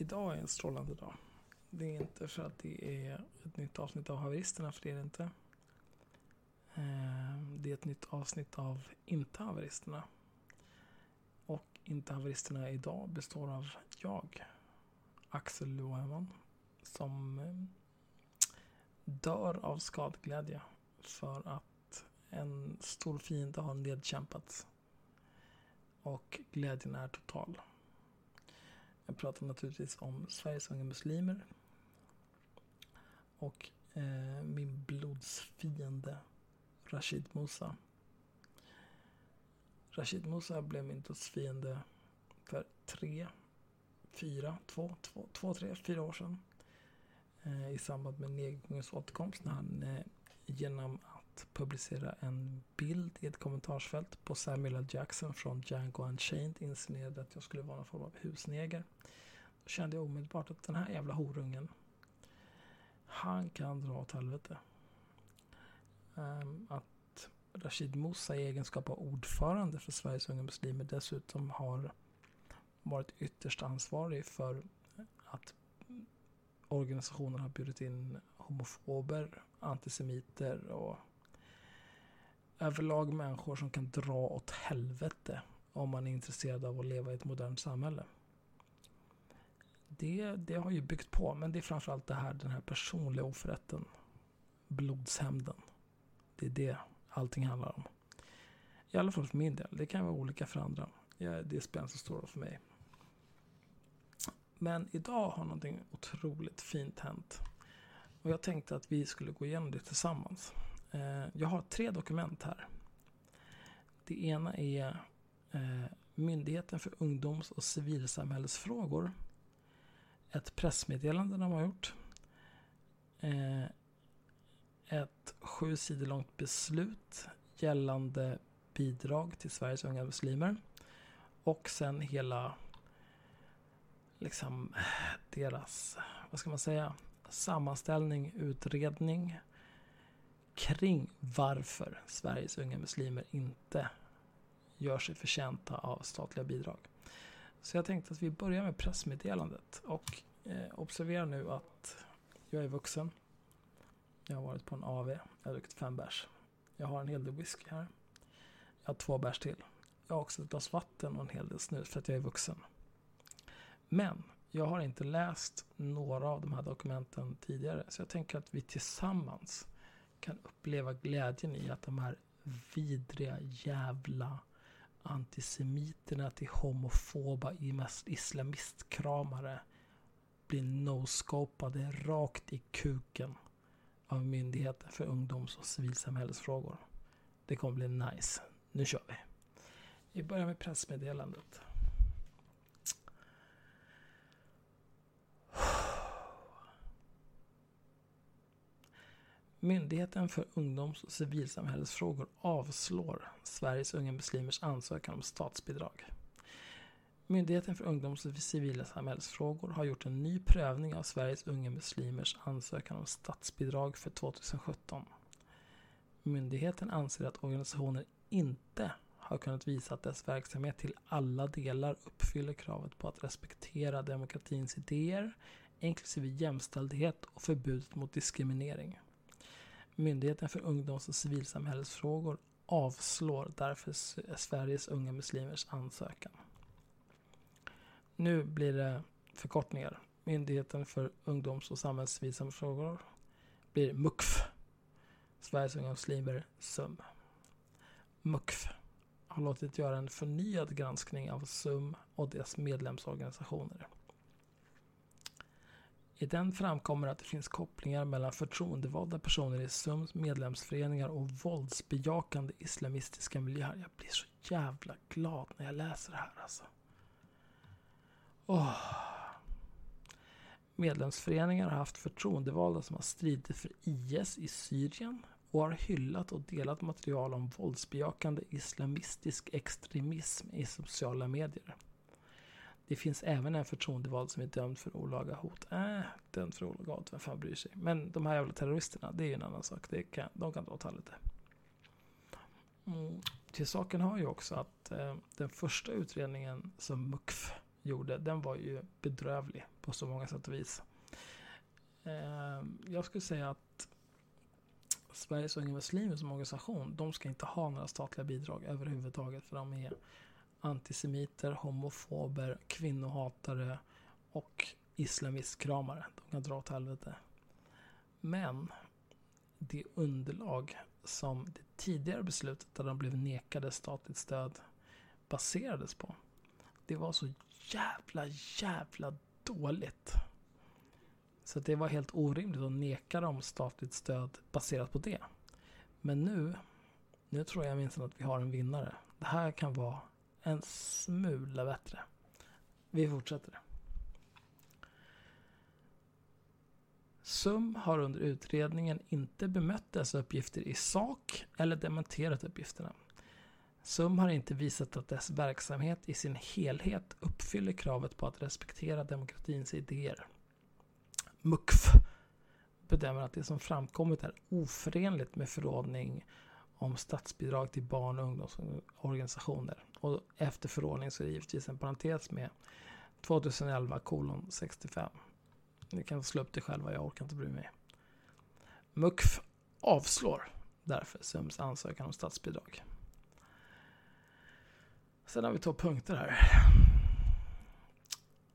Idag är en strålande dag. Det är inte för att det är ett nytt avsnitt av Haveristerna, för det är det inte. Ehm, det är ett nytt avsnitt av Inte Haveristerna. Och Inte Haveristerna idag består av jag, Axel Loheman, som ehm, dör av skadeglädje för att en stor fiende har nedkämpats. Och glädjen är total. Jag pratar naturligtvis om Sveriges unga muslimer. Och eh, min blodsfiende Rashid Musa. Rashid Musa blev min dödsfiende för tre, fyra, två, två, två tre, fyra år sedan. Eh, I samband med nedgångens återkomst när han eh, genom att publicera en bild i ett kommentarsfält på Samuel L. Jackson från Django Unchained insinuerade att jag skulle vara någon form av husneger. Då kände jag omedelbart att den här jävla horungen, han kan dra åt helvete. Um, att Rashid Moussa i egenskap av ordförande för Sveriges unga muslimer dessutom har varit ytterst ansvarig för att organisationen har bjudit in homofober, antisemiter och överlag människor som kan dra åt helvete om man är intresserad av att leva i ett modernt samhälle. Det, det har ju byggt på, men det är framförallt det här, den här personliga oförrätten. Blodshämnden. Det är det allting handlar om. I alla fall för min del. Det kan vara olika för andra. Ja, det spelar inte så stor roll för mig. Men idag har någonting otroligt fint hänt. Och jag tänkte att vi skulle gå igenom det tillsammans. Eh, jag har tre dokument här. Det ena är eh, Myndigheten för ungdoms och civilsamhällesfrågor. Ett pressmeddelande de har gjort. Eh, ett sju sidor långt beslut gällande bidrag till Sveriges unga muslimer. Och sen hela liksom deras, vad ska man säga, sammanställning, utredning kring varför Sveriges unga muslimer inte gör sig förtjänta av statliga bidrag. Så jag tänkte att vi börjar med pressmeddelandet och eh, observera nu att jag är vuxen. Jag har varit på en AV, jag har druckit fem bärs. Jag har en hel del whisky här. Jag har två bärs till. Jag har också ett glas vatten och en hel del snus för att jag är vuxen. Men jag har inte läst några av de här dokumenten tidigare. Så jag tänker att vi tillsammans kan uppleva glädjen i att de här vidriga jävla antisemiterna till homofoba islamistkramare blir no-scopade rakt i kuken av Myndigheten för ungdoms och civilsamhällesfrågor. Det kommer bli nice. Nu kör vi. Vi börjar med pressmeddelandet. Myndigheten för ungdoms och civilsamhällesfrågor avslår Sveriges unga muslimers ansökan om statsbidrag. Myndigheten för ungdoms och civilsamhällesfrågor har gjort en ny prövning av Sveriges unga muslimers ansökan om statsbidrag för 2017. Myndigheten anser att organisationen inte har kunnat visa att dess verksamhet till alla delar uppfyller kravet på att respektera demokratins idéer, inklusive jämställdhet och förbudet mot diskriminering. Myndigheten för ungdoms och civilsamhällesfrågor avslår därför Sveriges unga muslimers ansökan. Nu blir det förkortningar. Myndigheten för ungdoms och samhällscivilsamhällesfrågor blir MUKF. Sveriges unga muslimer, SUM. MUKF har låtit göra en förnyad granskning av SUM och dess medlemsorganisationer. I den framkommer att det finns kopplingar mellan förtroendevalda personer i SUMs medlemsföreningar och våldsbejakande islamistiska miljöer. Jag blir så jävla glad när jag läser det här alltså. Oh. Medlemsföreningar har haft förtroendevalda som har stridit för IS i Syrien och har hyllat och delat material om våldsbejakande islamistisk extremism i sociala medier. Det finns även en förtroendevald som är dömd för olaga hot. Äh, dömd för olaga hot, vem fan bryr sig? Men de här jävla terroristerna, det är ju en annan sak. Det kan, de kan dra åt helvete. Mm. Till saken har ju också att eh, den första utredningen som MUKF gjorde, den var ju bedrövlig på så många sätt och vis. Eh, jag skulle säga att Sveriges Unga Muslimer som organisation, de ska inte ha några statliga bidrag överhuvudtaget för de är antisemiter, homofober, kvinnohatare och islamistkramare. De kan dra åt helvete. Men det underlag som det tidigare beslutet där de blev nekade statligt stöd baserades på. Det var så jävla, jävla dåligt. Så det var helt orimligt att neka dem statligt stöd baserat på det. Men nu, nu tror jag minst att vi har en vinnare. Det här kan vara en smula bättre. Vi fortsätter. SUM har under utredningen inte bemött dessa uppgifter i sak eller dementerat uppgifterna. SUM har inte visat att dess verksamhet i sin helhet uppfyller kravet på att respektera demokratins idéer. MUKF bedömer att det som framkommit är oförenligt med förordning om statsbidrag till barn och ungdomsorganisationer. Och efter förordning så är det givetvis en parentes med 2011 kolon 65. Ni kan slå upp det själva, jag orkar inte bry mig. MUKF avslår därför SUMs ansökan om statsbidrag. Sen har vi två punkter här.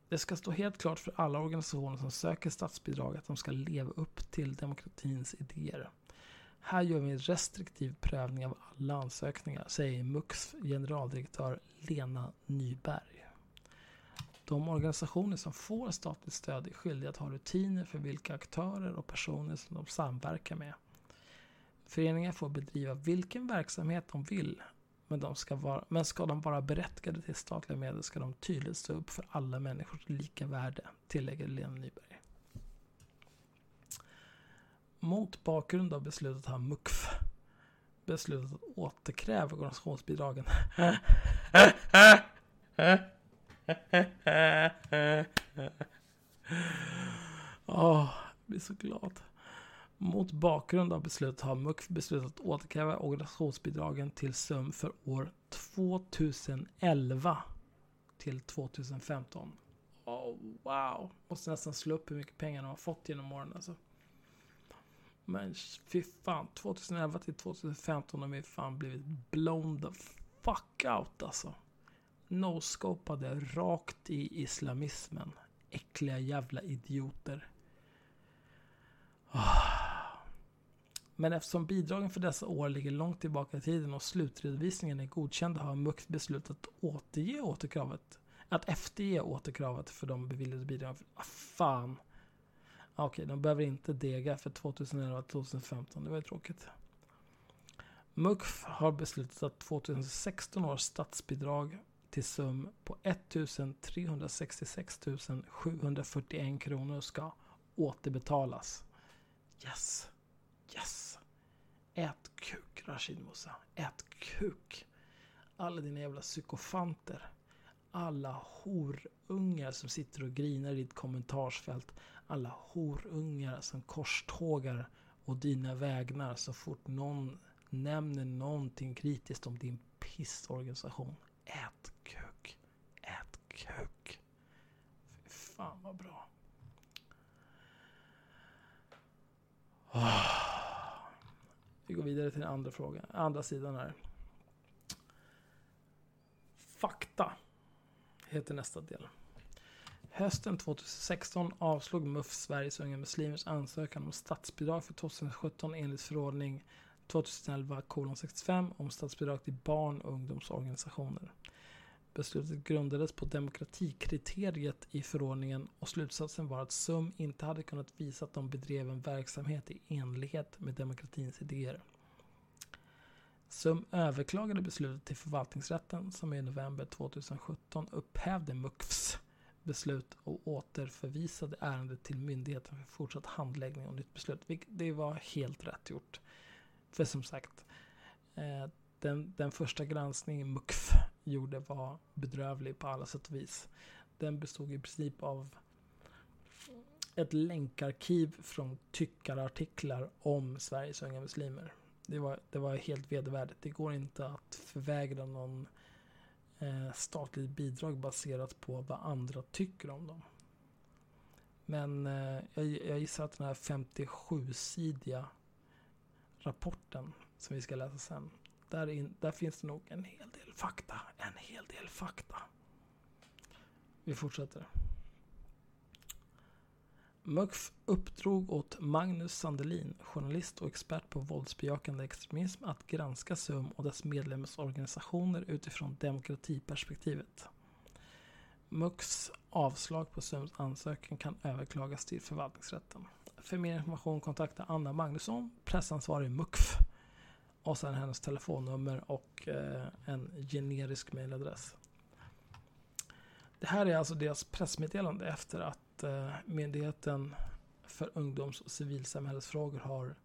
Det ska stå helt klart för alla organisationer som söker statsbidrag att de ska leva upp till demokratins idéer. Här gör vi en restriktiv prövning av alla ansökningar, säger MUX generaldirektör Lena Nyberg. De organisationer som får statligt stöd är skyldiga att ha rutiner för vilka aktörer och personer som de samverkar med. Föreningar får bedriva vilken verksamhet de vill, men, de ska vara, men ska de vara berättigade till statliga medel ska de tydligt stå upp för alla människors lika värde, tillägger Lena Nyberg. Mot bakgrund av beslutet har MUKF beslutat att återkräva organisationsbidragen. Åh, oh, jag blir så glad. Mot bakgrund av beslutet har MUKF beslutat att återkräva organisationsbidragen till SUM för år 2011 till 2015. Oh, wow! Måste nästan slå upp hur mycket pengar de har fått genom åren alltså. Men fy fan, 2011 till 2015 har vi fan blivit blown the fuck out alltså. Noscopade rakt i islamismen. Äckliga jävla idioter. Ah. Men eftersom bidragen för dessa år ligger långt tillbaka i tiden och slutredovisningen är godkänd har MUKT beslutat att återge återkravet. Att efterge återkravet för de beviljade bidragen. Ah, fan. Okej, de behöver inte dega för 2011-2015. Det var ju tråkigt. MUKF har beslutat att 2016 års statsbidrag till sum på 1366 741 kronor ska återbetalas. Yes! Yes! Ät kuk Rashid Musa. Ät kuk. Alla dina jävla psykofanter. Alla horungar som sitter och grinar i ditt kommentarsfält. Alla horungar som korstågar och dina vägnar så fort någon nämner någonting kritiskt om din pissorganisation. Ät kuk. Ät kuk. Fy fan vad bra. Ah. Vi går vidare till den andra frågan. Andra sidan här. Fakta heter nästa del. Hösten 2016 avslog MUF Sveriges Unga Muslimers ansökan om statsbidrag för 2017 enligt förordning 2011 65 om statsbidrag till barn och ungdomsorganisationer. Beslutet grundades på demokratikriteriet i förordningen och slutsatsen var att SUM inte hade kunnat visa att de bedrev en verksamhet i enlighet med demokratins idéer. SUM överklagade beslutet till förvaltningsrätten som i november 2017 upphävde MUKFs beslut och återförvisade ärendet till myndigheten för fortsatt handläggning och nytt beslut. Det var helt rätt gjort. För som sagt, eh, den, den första granskningen MUKF gjorde var bedrövlig på alla sätt och vis. Den bestod i princip av ett länkarkiv från tyckarartiklar om Sveriges unga muslimer. Det var, det var helt vedervärdigt. Det går inte att förvägra någon eh, statligt bidrag baserat på vad andra tycker om dem. Men eh, jag, jag gissar att den här 57-sidiga rapporten som vi ska läsa sen. Där, in, där finns det nog en hel del fakta. En hel del fakta. Vi fortsätter. MUCF uppdrog åt Magnus Sandelin, journalist och expert på våldsbejakande extremism, att granska SUM och dess medlemsorganisationer utifrån demokratiperspektivet. MUCFs avslag på SUMs ansökan kan överklagas till förvaltningsrätten. För mer information kontakta Anna Magnusson, pressansvarig MUCF och sen hennes telefonnummer och eh, en generisk mejladress. Det här är alltså deras pressmeddelande efter att eh, Myndigheten för ungdoms och civilsamhällesfrågor har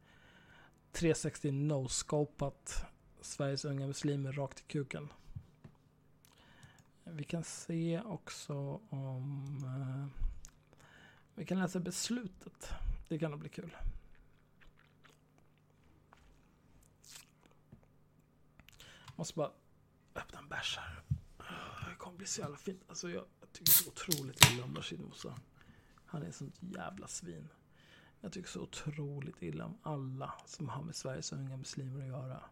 360 no-scopat Sveriges unga muslimer rakt i kuken. Vi kan se också om... Eh, vi kan läsa beslutet. Det kan nog bli kul. Måste bara öppna en bärs här. Det så jävla fint. Alltså jag, jag tycker så otroligt illa om Rashid Musa. Han är ett sånt jävla svin. Jag tycker så otroligt illa om alla som har med Sveriges unga muslimer att göra.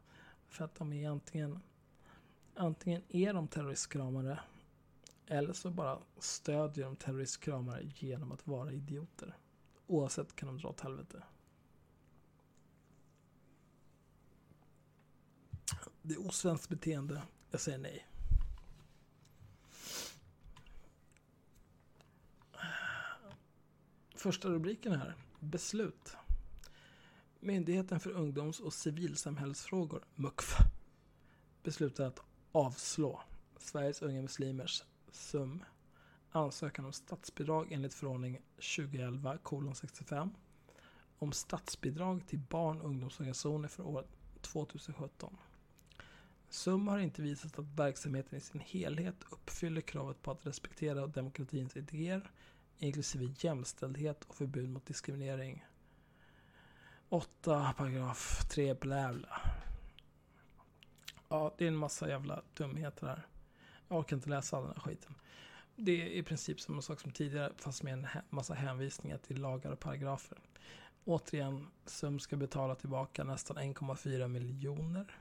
För att de är antingen, antingen är de terroristkramare eller så bara stödjer de terroristkramare genom att vara idioter. Oavsett kan de dra åt helvete. Det är osvenskt beteende. Jag säger nej. Första rubriken här. Beslut. Myndigheten för ungdoms och civilsamhällsfrågor, MUKF, beslutar att avslå Sveriges unga muslimers SUM ansökan om statsbidrag enligt förordning 2011 65 om statsbidrag till barn och ungdomsorganisationer för året 2017. SUM har inte visat att verksamheten i sin helhet uppfyller kravet på att respektera demokratins idéer, inklusive jämställdhet och förbud mot diskriminering. 8 paragraf 3 blä, Ja, det är en massa jävla dumheter här. Jag orkar inte läsa all den här skiten. Det är i princip samma sak som tidigare fast med en massa hänvisningar till lagar och paragrafer. Återigen, SUM ska betala tillbaka nästan 1,4 miljoner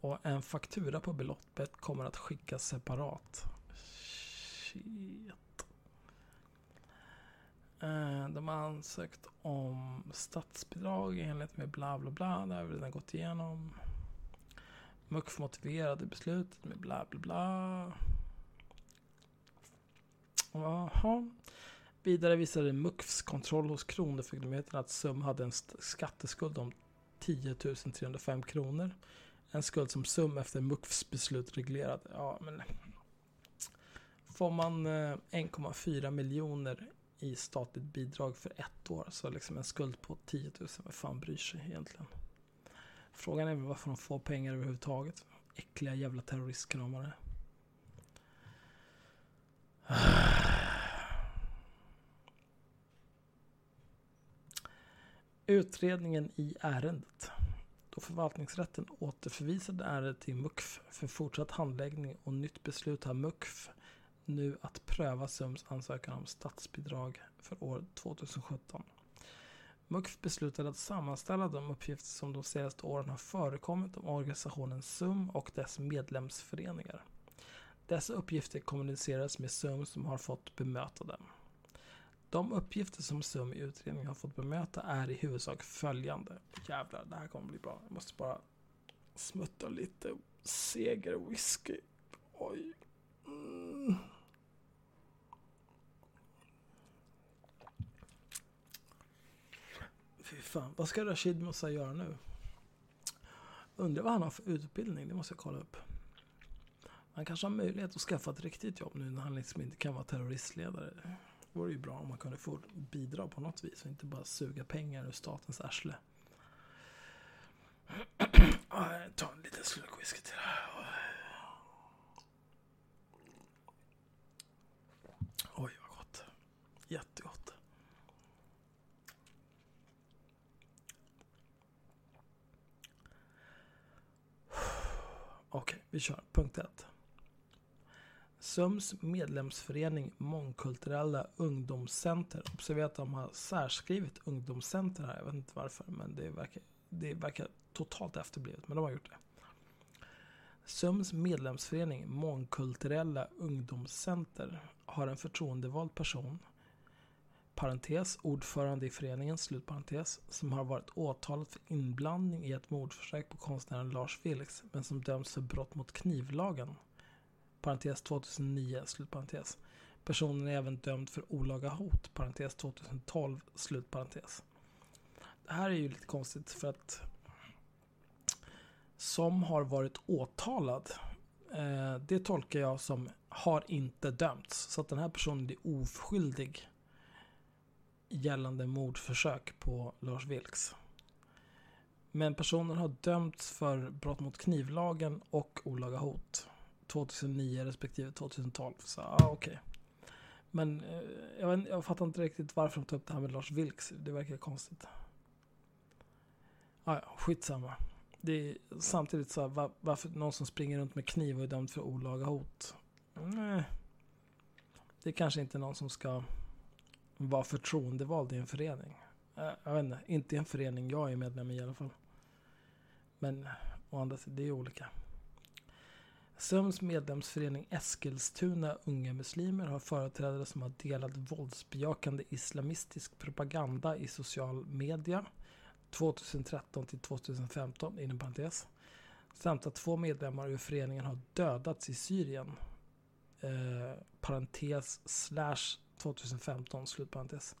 och en faktura på beloppet kommer att skickas separat. Shit. Eh, de har ansökt om statsbidrag enligt med bla bla bla. Det har vi redan gått igenom. MUCF motiverade beslutet med bla bla bla. Jaha. Vidare visade MUCFs kontroll hos Kronofogdemyndigheten att SUM hade en skatteskuld om 10 305 kronor en skuld som SUM efter MUCFs beslut reglerade. Ja, men får man eh, 1,4 miljoner i statligt bidrag för ett år. Så liksom en skuld på 10 000, vem fan bryr sig egentligen? Frågan är väl varför de får pengar överhuvudtaget. Äckliga jävla terroristkramare. Utredningen i ärendet. Då förvaltningsrätten återförvisade ärendet till MUKF för fortsatt handläggning och nytt beslut har MUKF nu att pröva SUMs ansökan om statsbidrag för år 2017. Mucf beslutade att sammanställa de uppgifter som de senaste åren har förekommit om organisationen SUM och dess medlemsföreningar. Dessa uppgifter kommuniceras med SUM som har fått bemöta dem. De uppgifter som SUM i utredningen har fått bemöta är i huvudsak följande. Jävlar, det här kommer bli bra. Jag måste bara smutta lite seger whisky. Oj. Mm. Fy fan, vad ska Rashid Musa göra nu? Undrar vad han har för utbildning, det måste jag kolla upp. Han kanske har möjlighet att skaffa ett riktigt jobb nu när han liksom inte kan vara terroristledare. Det vore ju bra om man kunde få bidra på något vis och inte bara suga pengar ur statens arsle. Ta en liten slurk whisky till. Oj, vad gott. Jättegott. Okej, vi kör. Punkt 1. SUMs medlemsförening Mångkulturella ungdomscenter. Observera att de har särskrivit ungdomscenter här. Jag vet inte varför, men det verkar, det verkar totalt efterblivet. Men de har gjort det. SUMs medlemsförening Mångkulturella ungdomscenter har en förtroendevald person, parentes, ordförande i föreningen, slutparentes, som har varit åtalad för inblandning i ett mordförsök på konstnären Lars Vilks, men som döms för brott mot knivlagen parentes 2009, slutparentes. Personen är även dömd för olaga hot, parentes 2012, slutparentes. Det här är ju lite konstigt för att som har varit åtalad, eh, det tolkar jag som har inte dömts. Så att den här personen är oskyldig gällande mordförsök på Lars Vilks. Men personen har dömts för brott mot knivlagen och olaga hot. 2009 respektive 2012. Så ah, okej. Okay. Men eh, jag, vet, jag fattar inte riktigt varför de tar upp det här med Lars Vilks. Det verkar konstigt. Ah, ja, skitsamma. Det är samtidigt så här, var, varför någon som springer runt med kniv och är dömd för olaga hot. Nej. Det är kanske inte någon som ska vara förtroendevald i en förening. Eh, jag vet inte, inte i en förening jag är medlem i i alla fall. Men å andra sidan, det är olika. SUMs medlemsförening Eskilstuna Unga Muslimer har företrädare som har delat våldsbejakande islamistisk propaganda i social media 2013 till 2015 inom parentes. Samt att två medlemmar ur föreningen har dödats i Syrien. Eh, parentes slash 2015 slutparentes.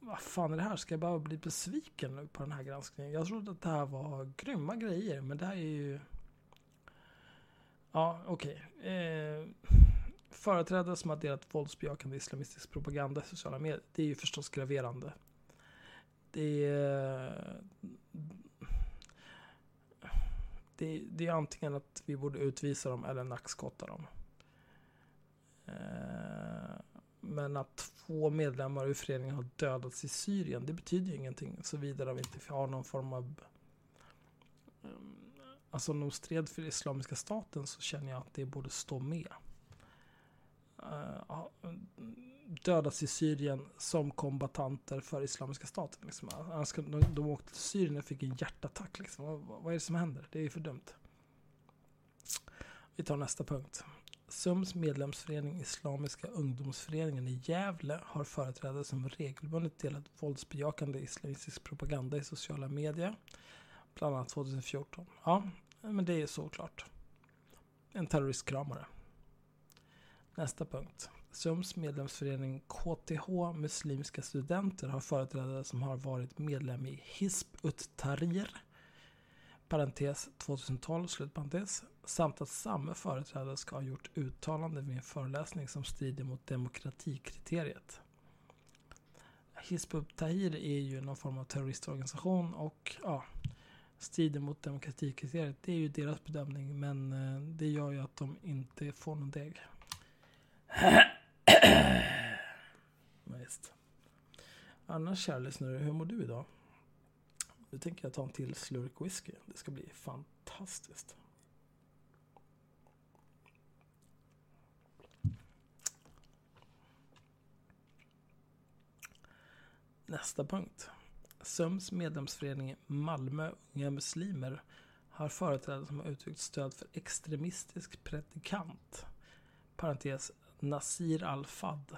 Vad fan är det här? Ska jag bara bli besviken nu på den här granskningen? Jag trodde att det här var grymma grejer men det här är ju Ja, okej. Okay. Eh, företrädare som har delat våldsbejakande islamistisk propaganda i sociala medier. Det är ju förstås graverande. Det är, det, det är antingen att vi borde utvisa dem eller nackskotta dem. Eh, men att två medlemmar i föreningen har dödats i Syrien, det betyder ju ingenting. Såvida de inte har någon form av um, Alltså om de stred för Islamiska staten så känner jag att det borde stå med. Uh, i Syrien som kombatanter för Islamiska staten. Liksom. De, de åkte till Syrien och fick en hjärtattack. Liksom. Vad, vad är det som händer? Det är för dumt. Vi tar nästa punkt. SUMs medlemsförening Islamiska ungdomsföreningen i Gävle har företrädare som regelbundet delat våldsbejakande islamistisk propaganda i sociala medier Bland annat 2014. Ja, men det är såklart. En terroristkramare. Nästa punkt. SUMs medlemsförening KTH Muslimska Studenter har företrädare som har varit medlem i Hisb ut Tahrir parentes 2012, slutparentes, samt att samma företrädare ska ha gjort uttalanden vid en föreläsning som strider mot demokratikriteriet. Hizb Tahir är ju någon form av terroristorganisation och ja, strider mot demokratikriteriet. Det är ju deras bedömning men eh, det gör ju att de inte får någon deg. Annars kära lyssnare, hur mår du idag? Nu tänker jag ta en till slurk whisky. Det ska bli fantastiskt. Nästa punkt. SUMs medlemsförening Malmö Unga Muslimer har företrädare som har uttryckt stöd för extremistisk predikant. Parentes Nasir Al-Fad.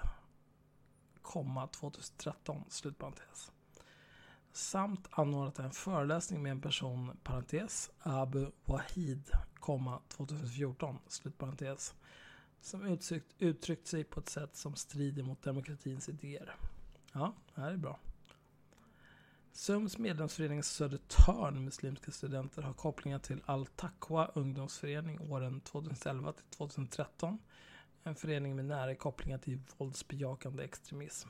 2013. Slutparentes. Samt anordnat en föreläsning med en person, parentes, Abu Wahid, 2014. Slutparentes. Som uttryckt, uttryckt sig på ett sätt som strider mot demokratins idéer. Ja, det här är bra. SUMs medlemsförening Södertörn Muslimska Studenter har kopplingar till Al-Taqwa ungdomsförening åren 2011 till 2013. En förening med nära kopplingar till våldsbejakande extremism.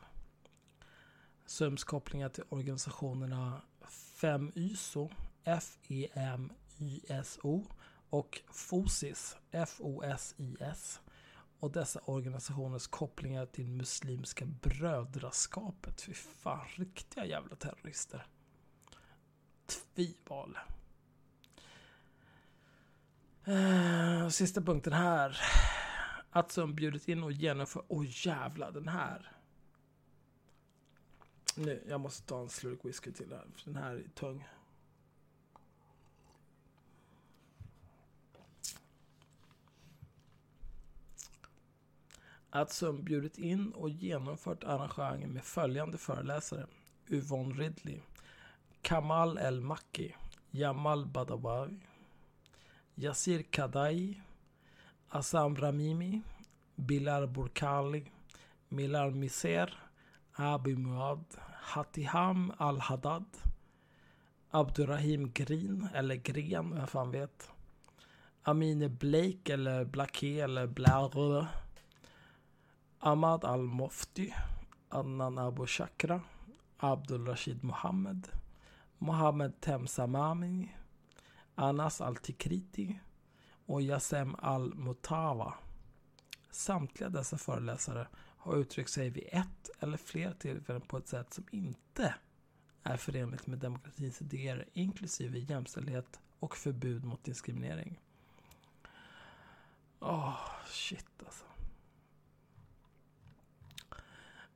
SUMs kopplingar till organisationerna FEMYSO, FEMYSO och FOSIS, FOSIS och dessa organisationers kopplingar till Muslimska brödraskapet. Fy fan, riktiga jävla terrorister. Tvival. Eh, sista punkten här. Att som bjudit in och genomför... Åh oh, jävlar, den här. Nu, jag måste ta en slurk whisky till här, för den här är tung. Atsum bjudit in och genomfört arrangemangen med följande föreläsare. Yvonne Ridley, Kamal El Maki, Jamal Badawi, Yasir Kadai, Assam Ramimi, Bilal Burkali, Milar Miser, Abi Muad, Hatiham Al-Haddad, Abdurrahim Green, eller Gren, vem fan vet. Amine Blake, eller Blake, eller Blair. Ahmad Al-Mofti, Adnan Abu Shakra, Abdul Rashid Mohammed, Mohammed Temsamami, Anas Al-Tikriti och Yassem Al-Mutawa. Samtliga dessa föreläsare har uttryckt sig vid ett eller fler tillfällen på ett sätt som inte är förenligt med demokratins idéer inklusive jämställdhet och förbud mot diskriminering. Åh, oh, shit alltså.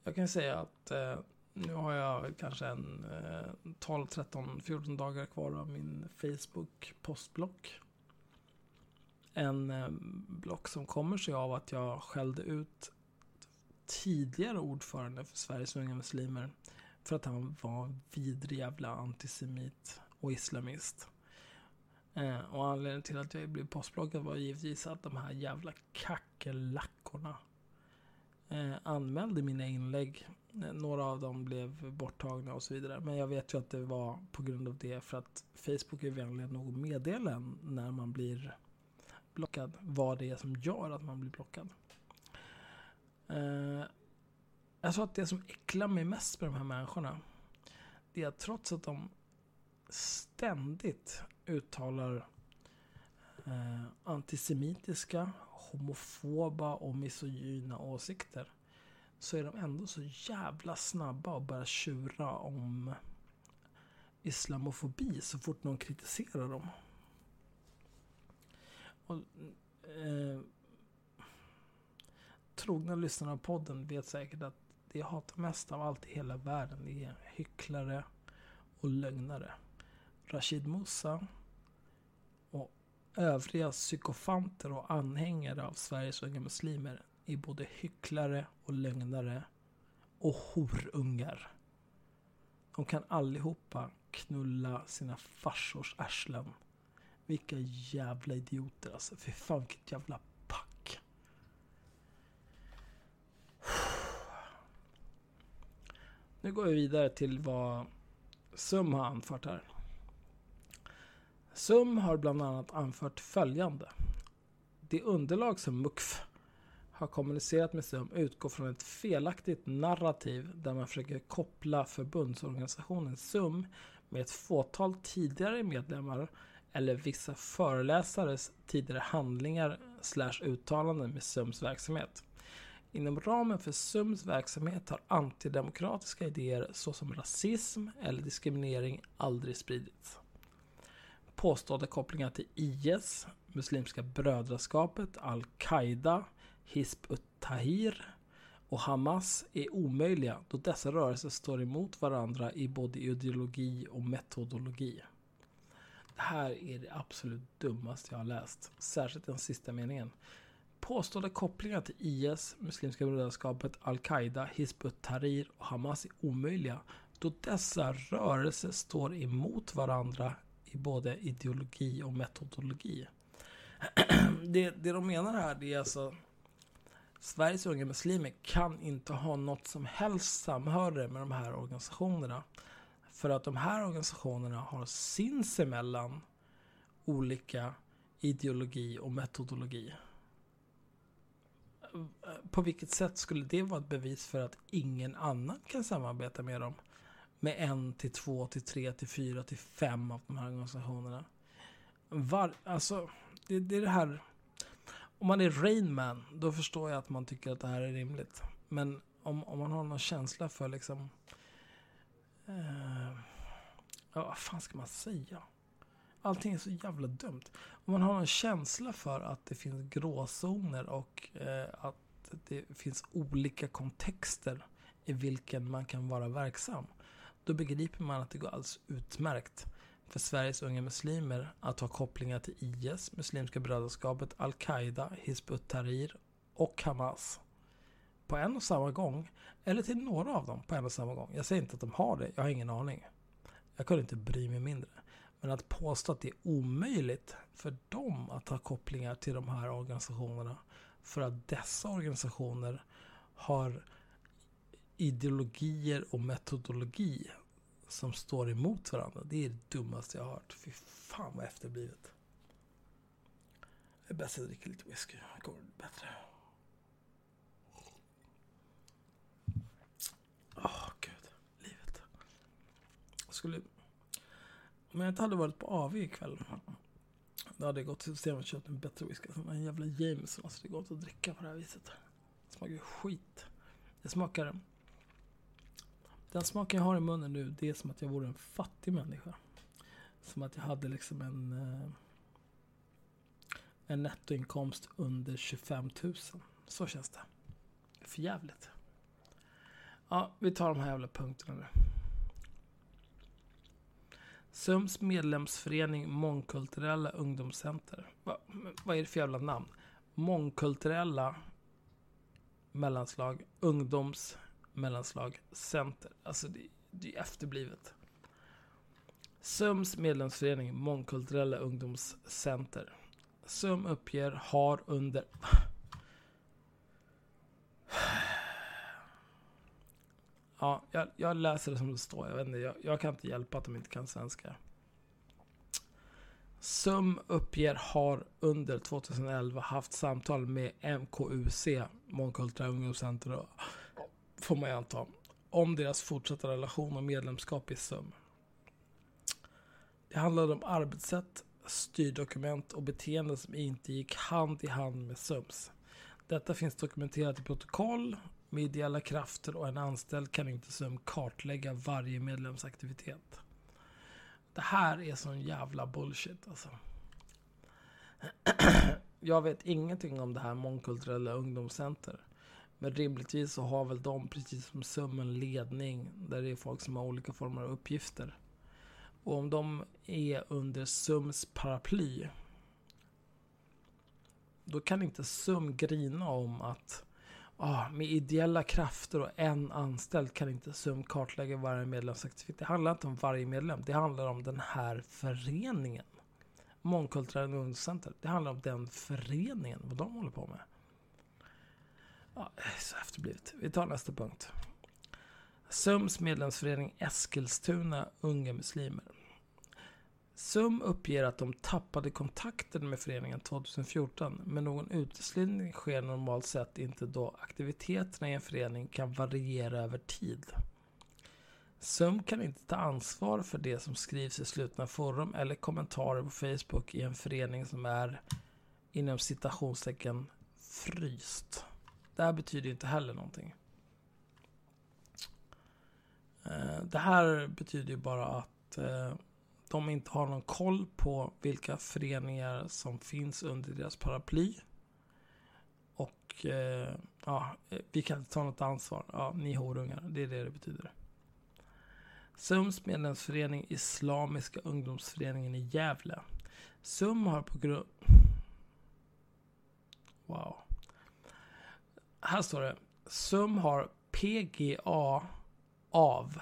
Jag kan säga att eh, nu har jag kanske en eh, 12, 13, 14 dagar kvar av min Facebook postblock. En eh, block som kommer sig av att jag skällde ut tidigare ordförande för Sveriges unga muslimer för att han var en vidrig jävla antisemit och islamist. Eh, och anledningen till att jag blev postblockad var givetvis att de här jävla kackerlackorna eh, anmälde mina inlägg. Eh, några av dem blev borttagna och så vidare. Men jag vet ju att det var på grund av det för att Facebook är vänlig nog att meddela en när man blir blockad. Vad det är som gör att man blir blockad. Eh, jag tror att det som äcklar mig mest med de här människorna det är att trots att de ständigt uttalar eh, antisemitiska homofoba och misogyna åsikter så är de ändå så jävla snabba att börja tjura om islamofobi så fort någon kritiserar dem. Och, eh, trogna lyssnare av podden vet säkert att det jag hatar mest av allt i hela världen är hycklare och lögnare. Rashid Musa övriga psykofanter och anhängare av Sveriges unga muslimer är både hycklare och lögnare och horungar. De kan allihopa knulla sina farsors arslen. Vilka jävla idioter alltså. Fy fan vilket jävla pack. Nu går vi vidare till vad SUM har anfört här. SUM har bland annat anfört följande. Det underlag som MUKF har kommunicerat med SUM utgår från ett felaktigt narrativ där man försöker koppla förbundsorganisationen SUM med ett fåtal tidigare medlemmar eller vissa föreläsares tidigare handlingar slash uttalanden med SUMs verksamhet. Inom ramen för SUMs verksamhet har antidemokratiska idéer såsom rasism eller diskriminering aldrig spridits. Påstådda kopplingar till IS, Muslimska brödraskapet, Al-Qaida, Hizb ut Tahir och Hamas är omöjliga då dessa rörelser står emot varandra i både ideologi och metodologi. Det här är det absolut dummaste jag har läst, särskilt den sista meningen. Påstådda kopplingar till IS, Muslimska brödraskapet, Al-Qaida, Hizbut-Tahrir och Hamas är omöjliga då dessa rörelser står emot varandra i både ideologi och metodologi. det, det de menar här det är alltså Sveriges unga muslimer kan inte ha något som helst samhörighet med de här organisationerna. För att de här organisationerna har sinsemellan olika ideologi och metodologi. På vilket sätt skulle det vara ett bevis för att ingen annan kan samarbeta med dem? Med en till två till tre till fyra till fem av de här organisationerna. Var, alltså, det, det är det här om man är Rainman, då förstår jag att man tycker att det här är rimligt. Men om, om man har någon känsla för liksom... Eh, ja, vad fan ska man säga? Allting är så jävla dumt. Om man har en känsla för att det finns gråzoner och eh, att det finns olika kontexter i vilken man kan vara verksam. Då begriper man att det går alldeles utmärkt för Sveriges unga muslimer att ha kopplingar till IS, Muslimska brödraskapet, Al-Qaida, Hizb ut-Tahrir och Hamas på en och samma gång. Eller till några av dem på en och samma gång. Jag säger inte att de har det, jag har ingen aning. Jag kunde inte bry mig mindre. Men att påstå att det är omöjligt för dem att ha kopplingar till de här organisationerna för att dessa organisationer har ideologier och metodologi som står emot varandra. Det är det dummaste jag har hört. Fy fan vad efterblivet. Det är bäst att jag dricker lite whisky. Det går bättre. Åh, oh, gud. Livet. Jag skulle... Om jag inte hade varit på AV ikväll. Då hade jag gått till systemet och köpt en bättre whisky. Alltså, som en jävla Jameson. Alltså det går inte att dricka på det här viset. Det smakar skit. Det smakar den smaken jag har i munnen nu, det är som att jag vore en fattig människa. Som att jag hade liksom en, eh, en nettoinkomst under 25 000. Så känns det. För jävligt. Ja, vi tar de här jävla punkterna nu. SUMs medlemsförening Mångkulturella ungdomscenter. Va, vad är det för jävla namn? Mångkulturella mellanslag ungdoms mellanslag center. Alltså det, det är efterblivet. SUMs medlemsförening Mångkulturella ungdomscenter. SUM uppger har under... Ja, jag, jag, läser det som det står. Jag, vet inte, jag, jag kan inte hjälpa att de inte kan svenska. SUM uppger har under 2011 haft samtal med MKUC, Mångkulturella ungdomscenter, får man ju anta, om deras fortsatta relation och medlemskap i SUM. Det handlade om arbetssätt, styrdokument och beteenden som inte gick hand i hand med SUMs. Detta finns dokumenterat i protokoll. Med ideella krafter och en anställd kan inte SUM kartlägga varje medlemsaktivitet. Det här är sån jävla bullshit alltså. Jag vet ingenting om det här mångkulturella ungdomscenter. Men rimligtvis så har väl de, precis som SUM, en ledning där det är folk som har olika former av uppgifter. Och om de är under SUMs paraply då kan inte SUM grina om att ah, med ideella krafter och en anställd kan inte SUM kartlägga varje medlemsaktivitet. Det handlar inte om varje medlem, det handlar om den här föreningen. Mångkulturella ungdomscenter. Det handlar om den föreningen, vad de håller på med. Ja, så efterblivet. Vi tar nästa punkt. SUMs medlemsförening Eskilstuna Unga Muslimer. SUM uppger att de tappade kontakten med föreningen 2014, men någon uteslutning sker normalt sett inte då aktiviteterna i en förening kan variera över tid. SUM kan inte ta ansvar för det som skrivs i slutna forum eller kommentarer på Facebook i en förening som är inom citationstecken fryst. Det här betyder inte heller någonting. Eh, det här betyder ju bara att eh, de inte har någon koll på vilka föreningar som finns under deras paraply. Och eh, ja, eh, vi kan inte ta något ansvar. Ja, ni horungar. Det är det det betyder. SUMs medlemsförening Islamiska ungdomsföreningen i Gävle. SUM har på grund... Wow. Här står det. SUM har PGA av.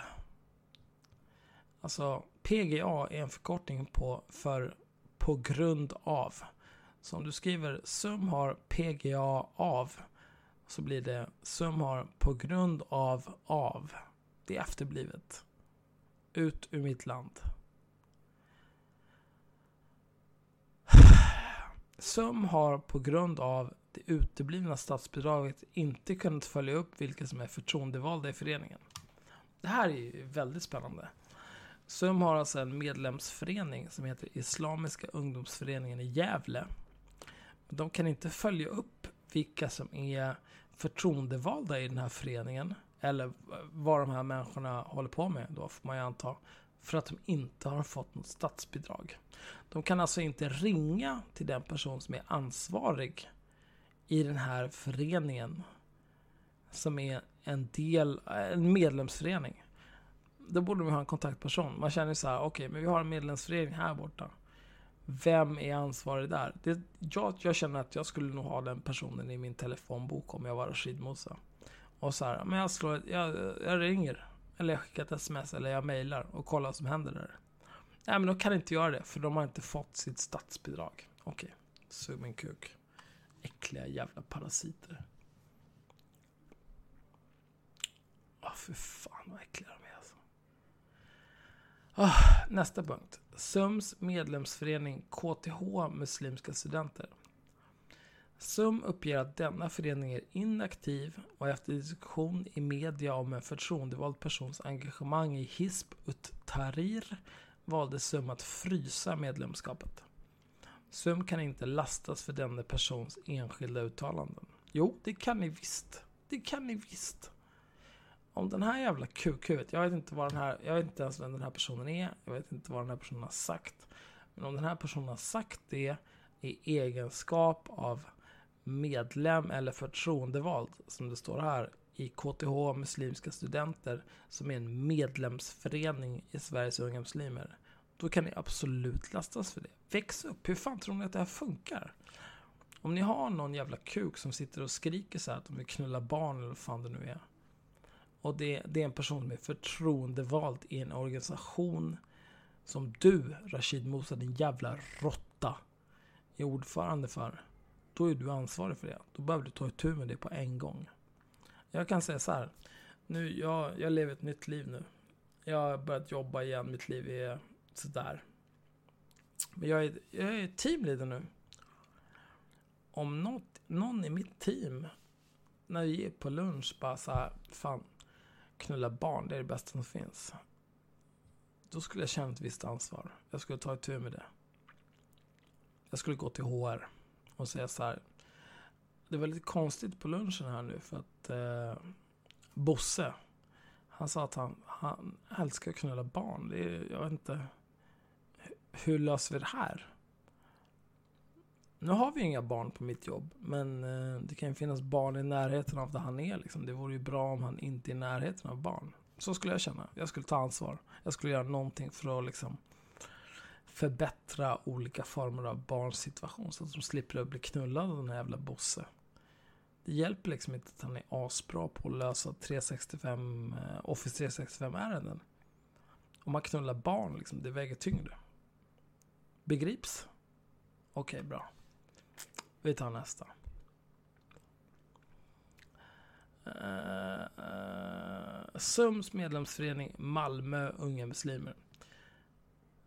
Alltså PGA är en förkortning på för på grund av. Så om du skriver SUM har PGA av så blir det SUM har på grund av av. Det är efterblivet. Ut ur mitt land. SUM har på grund av det uteblivna statsbidraget inte kunnat följa upp vilka som är förtroendevalda i föreningen. Det här är ju väldigt spännande. SUM har alltså en medlemsförening som heter Islamiska ungdomsföreningen i Gävle. De kan inte följa upp vilka som är förtroendevalda i den här föreningen. Eller vad de här människorna håller på med då, får man ju anta. För att de inte har fått något statsbidrag. De kan alltså inte ringa till den person som är ansvarig i den här föreningen. Som är en del, en medlemsförening då borde man ha en kontaktperson. Man känner så här, okej, okay, men vi har en medlemsförening här borta. Vem är ansvarig där? Det, jag, jag känner att jag skulle nog ha den personen i min telefonbok om jag var Rashid Musa. Och så här, men jag, slår, jag, jag ringer. Eller jag skickar ett sms eller jag mejlar och kollar vad som händer där. Nej men de kan inte göra det för de har inte fått sitt statsbidrag. Okej, okay. sug min kuk. Äckliga jävla parasiter. Ah, Åh, oh, för fan vad äckliga de är. Oh, nästa punkt. SUMs medlemsförening KTH Muslimska Studenter. SUM uppger att denna förening är inaktiv och efter diskussion i media om en förtroendevald persons engagemang i Hisp ut Tahrir valde SUM att frysa medlemskapet. SUM kan inte lastas för denna persons enskilda uttalanden. Jo, det kan ni visst. Det kan ni visst om den här jävla kukhuvudet, jag vet inte vad den här, jag vet inte ens vem den här personen är, jag vet inte vad den här personen har sagt. Men om den här personen har sagt det i egenskap av medlem eller förtroendevald, som det står här, i KTH Muslimska Studenter, som är en medlemsförening i Sveriges Unga Muslimer, då kan ni absolut lastas för det. Väx upp! Hur fan tror ni att det här funkar? Om ni har någon jävla kuk som sitter och skriker så här att de vill knulla barn eller vad fan det nu är. Och det, det är en person som är förtroendevald i en organisation som du, Rashid Mosa, din jävla råtta, är ordförande för. Då är du ansvarig för det. Då behöver du ta itu med det på en gång. Jag kan säga så här. Nu, jag, jag lever ett nytt liv nu. Jag har börjat jobba igen. Mitt liv är sådär. Men jag är, jag är teamleader nu. Om något, någon i mitt team, när vi är på lunch, bara så här, fan, knulla barn, det är det bästa som finns. Då skulle jag känna ett visst ansvar. Jag skulle ta itu med det. Jag skulle gå till HR och säga så här. Det var lite konstigt på lunchen här nu för att eh, Bosse, han sa att han, han älskar att knulla barn. Det är, jag vet inte. Hur löser vi det här? Nu har vi inga barn på mitt jobb, men eh, det kan ju finnas barn i närheten av där han är. Liksom. Det vore ju bra om han inte är i närheten av barn. Så skulle jag känna. Jag skulle ta ansvar. Jag skulle göra någonting för att liksom, förbättra olika former av barns situation så att de slipper att bli knullade av den här jävla Bosse. Det hjälper liksom inte att han är asbra på att lösa 365, eh, Office 365-ärenden. Om man knullar barn, liksom, det väger tyngre. Begrips? Okej, okay, bra. Vi tar nästa. Uh, uh, Sums medlemsförening Malmö Unga Muslimer.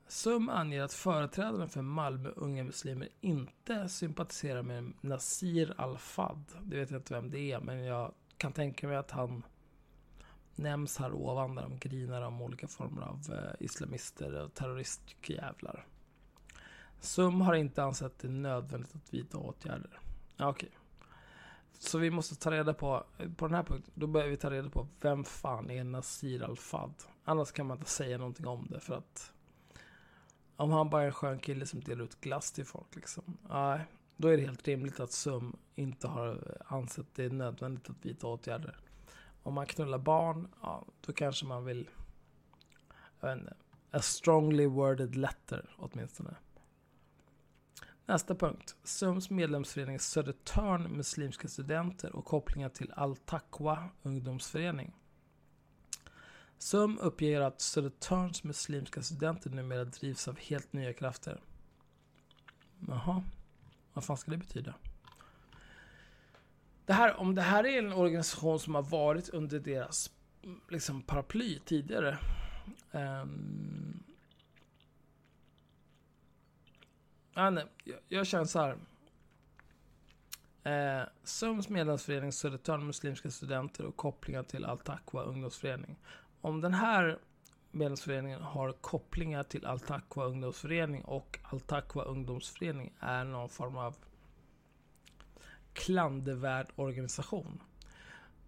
SUM anger att företrädaren för Malmö unga muslimer inte sympatiserar med Nasir Al-Fad. Det vet jag inte vem det är, men jag kan tänka mig att han nämns här ovan där de grinar om olika former av eh, islamister och terroristjävlar. SUM har inte ansett det nödvändigt att vidta åtgärder. Ja, okej. Så vi måste ta reda på, på den här punkten, då börjar vi ta reda på vem fan är Nasir Al-Fad? Annars kan man inte säga någonting om det för att om han bara är en skön kille som delar ut glass till folk liksom. Nej, då är det helt rimligt att SUM inte har ansett det nödvändigt att vidta åtgärder. Om man knullar barn, ja, då kanske man vill... Jag vet inte. A strongly worded letter åtminstone. Nästa punkt. SUMs medlemsförening Södertörn Muslimska Studenter och kopplingar till Al-Taqwa ungdomsförening. SUM uppger att Södertörns muslimska studenter numera drivs av helt nya krafter. Jaha, vad fan ska det betyda? Det här, om det här är en organisation som har varit under deras liksom, paraply tidigare. Um, ja, nej, jag, jag känner så här. Eh, SUMs medlemsförening Södertörn Muslimska Studenter och kopplingar till Al-Taqwa ungdomsförening. Om den här medlemsföreningen har kopplingar till Al-Taqwa ungdomsförening och Al-Taqwa ungdomsförening är någon form av klandervärd organisation.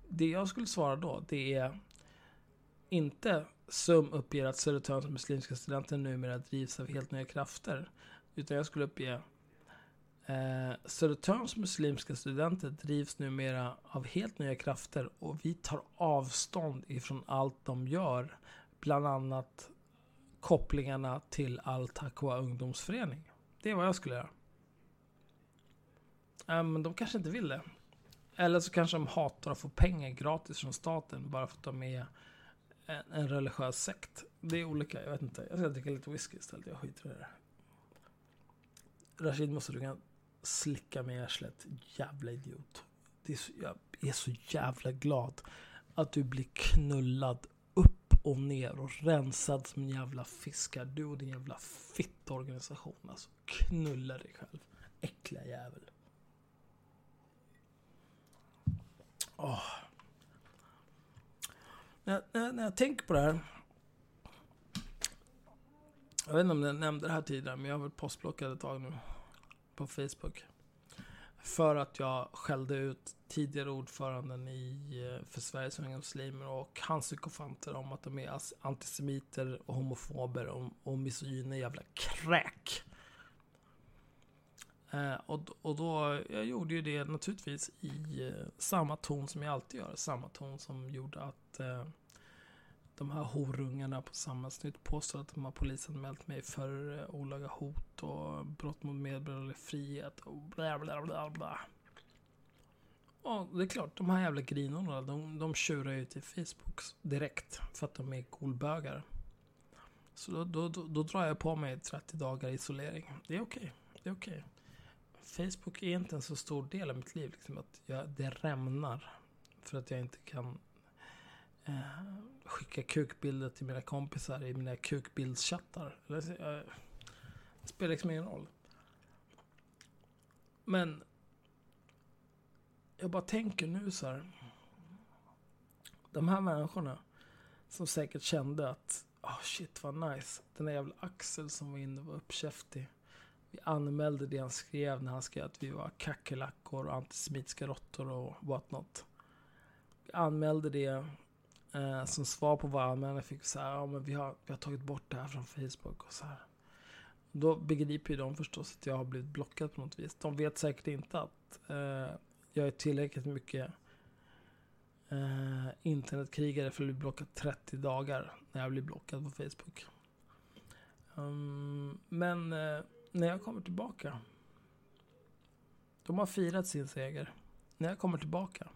Det jag skulle svara då, det är inte SUM uppger att Södertörns muslimska studenter numera drivs av helt nya krafter. Utan jag skulle uppge eh, Södertörns muslimska studenter drivs numera av helt nya krafter och vi tar avstånd ifrån allt de gör. Bland annat kopplingarna till Al-Taqwa ungdomsförening. Det är vad jag skulle göra. Äh, men de kanske inte vill det. Eller så kanske de hatar att få pengar gratis från staten bara för att de är en, en religiös sekt. Det är olika, jag vet inte. Jag ska dricka lite whisky istället, jag skiter i det här. Rashid måste du kan slicka mig i arslet. Jävla idiot. Det är så, jag är så jävla glad att du blir knullad upp och ner och rensad som en jävla fiskar. Du och din jävla fittorganisation. Alltså knulla dig själv. Äckliga jävel. Oh. När, när, när jag tänker på det här. Jag vet inte om jag nämnde det här tidigare, men jag har varit postblockad ett tag nu. På Facebook. För att jag skällde ut tidigare ordföranden i, eh, för Sveriges Unga Muslimer och hans psykofanter om att de är antisemiter och homofober och, och misogyna jävla kräk. Eh, och, och då, jag gjorde ju det naturligtvis i eh, samma ton som jag alltid gör. Samma ton som gjorde att eh, de här horungarna på Samhällsnytt påstår att de har polisanmält mig för eh, olaga hot och brott mot medborgerlig frihet och bla bla bla bla. Ja, det är klart, de här jävla grinorna, de, de tjurar ju till Facebook direkt för att de är golbögar. Så då, då, då, då, drar jag på mig 30 dagar isolering. Det är okej. Okay. Det är okej. Okay. Facebook är inte en så stor del av mitt liv. Liksom, att jag, det rämnar. För att jag inte kan eh, skicka kukbilder till mina kompisar i mina kukbildschattar. Eh, det spelar liksom ingen roll. Men jag bara tänker nu så här. De här människorna som säkert kände att oh shit vad nice. Den där jävla Axel som var inne och var uppkäftig. Vi anmälde det han skrev när han skrev att vi var kackerlackor och antisemitiska råttor och what not. Vi anmälde det eh, som svar på vad anmälaren fick så här. ja men vi har, vi har tagit bort det här från Facebook och så här. Då begriper ju de förstås att jag har blivit blockad på något vis. De vet säkert inte att eh, jag är tillräckligt mycket eh, internetkrigare för att bli blockad 30 dagar när jag blir blockad på Facebook. Um, men eh, när jag kommer tillbaka. De har firat sin seger. När jag kommer tillbaka.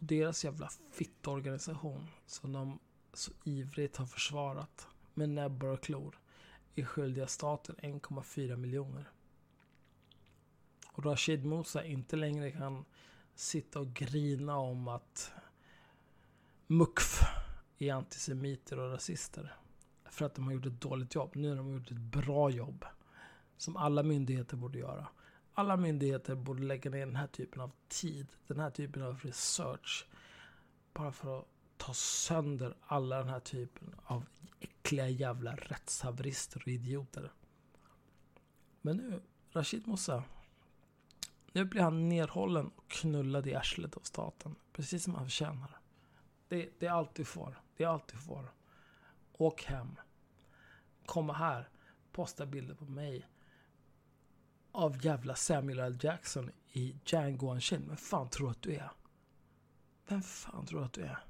Och deras jävla fittorganisation som de så ivrigt har försvarat med näbbar och klor är skyldiga staten 1,4 miljoner. Och Rashid Musa inte längre kan sitta och grina om att MUKF är antisemiter och rasister. för att de har gjort ett dåligt jobb. Nu har de gjort ett bra jobb. Som alla myndigheter borde göra. Alla myndigheter borde lägga ner den här typen av tid, den här typen av research. Bara för att ta sönder alla den här typen av äckliga jävla rättshaverister och idioter. Men nu, Rashid Mossa. Nu blir han nerhållen och knullad i arslet av staten. Precis som han förtjänar. Det, det är allt du får. Det är allt du får. Åk hem. Komma här. Posta bilder på mig. Av jävla Samuel L. Jackson i Django Unchained. Vem fan tror du att du är? Vem fan tror du att du är?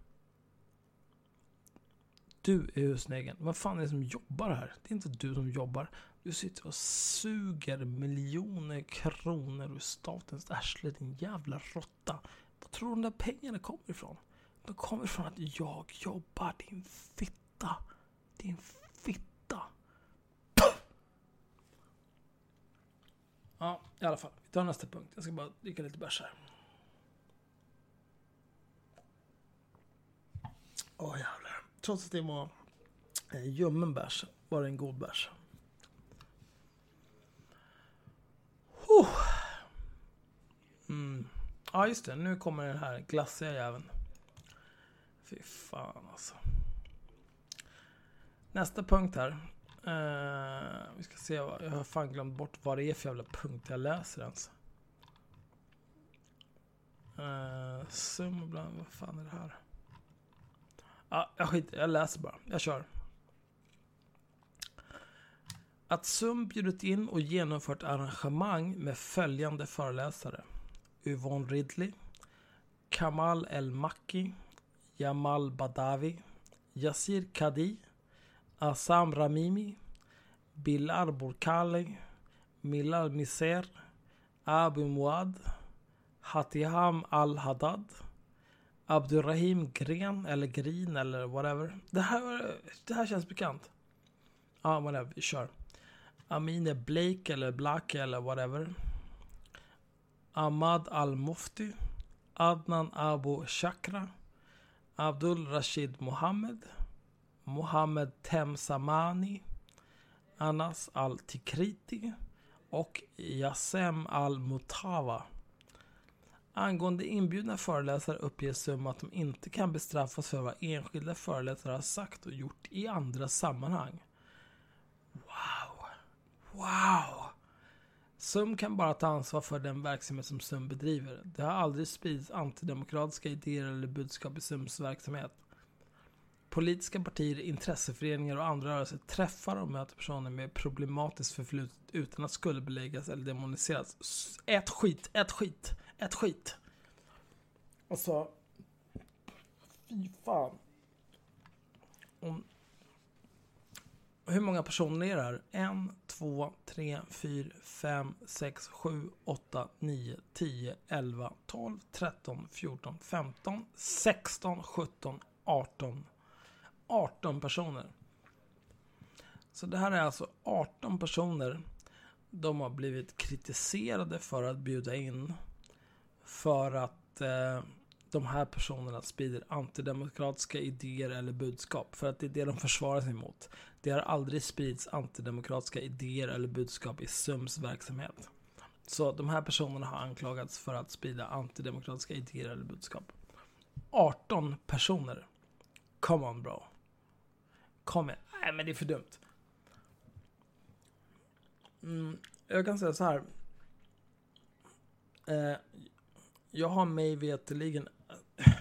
Du är husnägen. Vad fan är det som jobbar här? Det är inte du som jobbar. Du sitter och suger miljoner kronor ur statens arsle, din jävla råtta. Var tror du de där pengarna kommer ifrån? De kommer ifrån att jag jobbar, din fitta. Din fitta. Ja, i alla fall. Vi tar nästa punkt. Jag ska bara dricka lite bärs här. Åh jävlar. Trots att det var eh, ljummen bärs var det en god bärs. Oh. Mm. Ja just det, nu kommer den här glassiga jäveln. Fy fan alltså. Nästa punkt här. Uh, vi ska se, jag har fan glömt bort vad det är för jävla punkt jag läser ens. Uh, sum ibland, vad fan är det här? Ja, jag skiter jag läser bara. Jag kör. Att SUM bjudit in och genomfört arrangemang med följande föreläsare. Yvonne Ridley, Kamal El Maki. Jamal Badawi, Yasir Kadi, Assam Ramimi, Bilal Burkali, Milal Miser, Abu Muad, Hatiham Al-Haddad, Abdurrahim Gren eller Grin eller whatever. Det här, det här känns bekant. Ja, ah, whatever. Vi kör. Amine Blake eller Black eller whatever. Ahmad Al-Mufti. Adnan Abu Shakra. Abdul Rashid Mohammed. Mohammed Temsamani. Anas Al-Tikriti. Och Yassem Al-Mutawa. Angående inbjudna föreläsare uppger SUM att de inte kan bestraffas för vad enskilda föreläsare har sagt och gjort i andra sammanhang. Wow! Wow! SUM kan bara ta ansvar för den verksamhet som SUM bedriver. Det har aldrig spridits antidemokratiska idéer eller budskap i SUMs verksamhet. Politiska partier, intresseföreningar och andra rörelser träffar och möter personer med problematiskt förflutet utan att skuldbeläggas eller demoniseras. Ät skit, ät skit! Ett skit. Alltså. Fy fan. Om, hur många personer är det här? En, två, tre, fyra, fem, sex, sju, åtta, nio, tio, elva, tolv, tretton, fjorton, femton, sexton, sjutton, arton. 18 personer. Så det här är alltså 18 personer. De har blivit kritiserade för att bjuda in för att eh, de här personerna sprider antidemokratiska idéer eller budskap. För att det är det de försvarar sig mot. Det har aldrig spridits antidemokratiska idéer eller budskap i SUMs verksamhet. Så de här personerna har anklagats för att sprida antidemokratiska idéer eller budskap. 18 personer. Come on bro. Kom igen. Nej men det är för dumt. Mm, jag kan säga så här. Eh, jag har mig veterligen...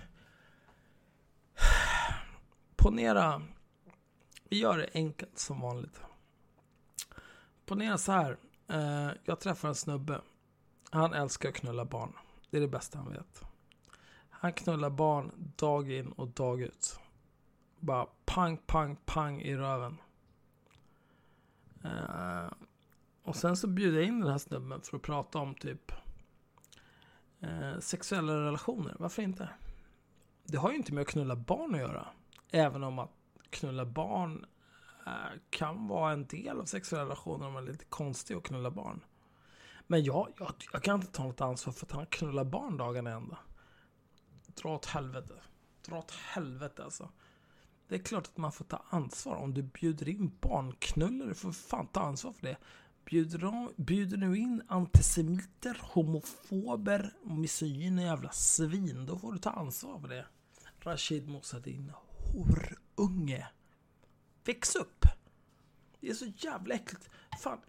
Ponera... Vi gör det enkelt som vanligt. Ponera så här. Eh, jag träffar en snubbe. Han älskar att knulla barn. Det är det bästa han vet. Han knullar barn dag in och dag ut. Bara pang, pang, pang i röven. Uh, och sen så bjuder jag in den här snubben för att prata om typ Eh, sexuella relationer, varför inte? Det har ju inte med att knulla barn att göra. Även om att knulla barn eh, kan vara en del av sexuella relationer om man är lite konstig och knulla barn. Men jag, jag, jag kan inte ta något ansvar för att han knullar barn dagarna ända. Dra åt helvete. Dra åt helvete alltså. Det är klart att man får ta ansvar. Om du bjuder in barnknullare får du fan ta ansvar för det. Bjuder, bjuder du in antisemiter, homofober, misogyna jävla svin, då får du ta ansvar för det. Rashid Mossa, din horunge. Väx upp! Det är så jävla äckligt. Fan,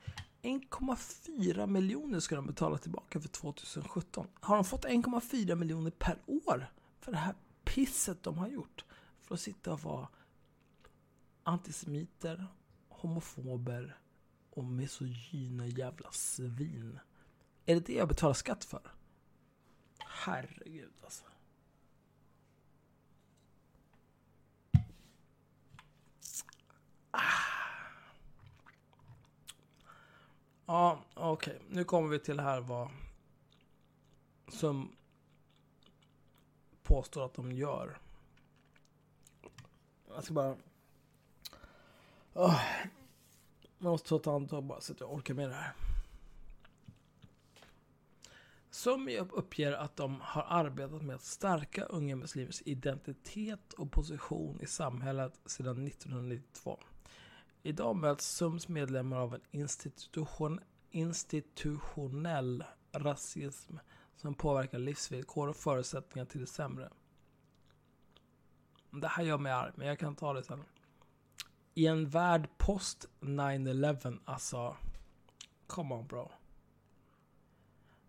1,4 miljoner ska de betala tillbaka för 2017. Har de fått 1,4 miljoner per år för det här pisset de har gjort? För att sitta och vara antisemiter, homofober och misogyna jävla svin. Är det det jag betalar skatt för? Herregud alltså. Ah. Ja, okej. Okay. Nu kommer vi till det här vad som påstår att de gör. Jag ska bara... Oh. Man måste ta ett andetag bara så att jag orkar med det här. Som uppger att de har arbetat med att stärka unga muslimers identitet och position i samhället sedan 1992. Idag möts SUMs medlemmar av en institution, institutionell rasism som påverkar livsvillkor och förutsättningar till det sämre. Det här gör mig arg, men jag kan ta det sen. I en värld post 9-11, alltså... Come on bro.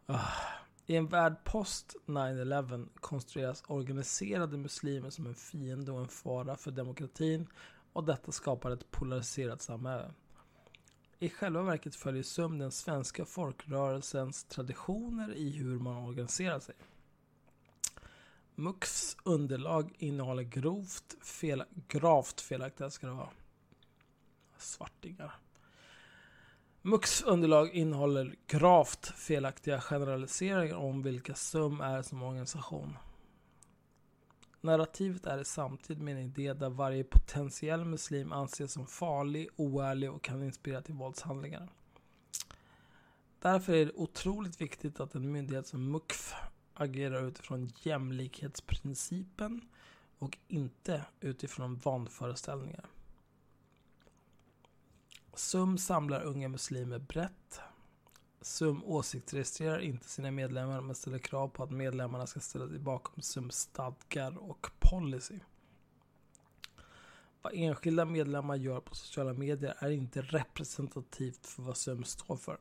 Uh. I en värld post 9-11 konstrueras organiserade muslimer som en fiende och en fara för demokratin och detta skapar ett polariserat samhälle. I själva verket följer SUM den svenska folkrörelsens traditioner i hur man organiserar sig. MUX underlag innehåller grovt fel, gravt felaktiga ska det vara. Svartingar. MUX underlag innehåller gravt felaktiga generaliseringar om vilka SUM är som organisation. Narrativet är i samtid med en idé där varje potentiell muslim anses som farlig, oärlig och kan inspirera till våldshandlingar. Därför är det otroligt viktigt att en myndighet som MUCF agerar utifrån jämlikhetsprincipen och inte utifrån vanföreställningar. SUM samlar unga muslimer brett. SUM åsiktsregistrerar inte sina medlemmar men ställer krav på att medlemmarna ska ställa sig bakom SUMs stadgar och policy. Vad enskilda medlemmar gör på sociala medier är inte representativt för vad SUM står för.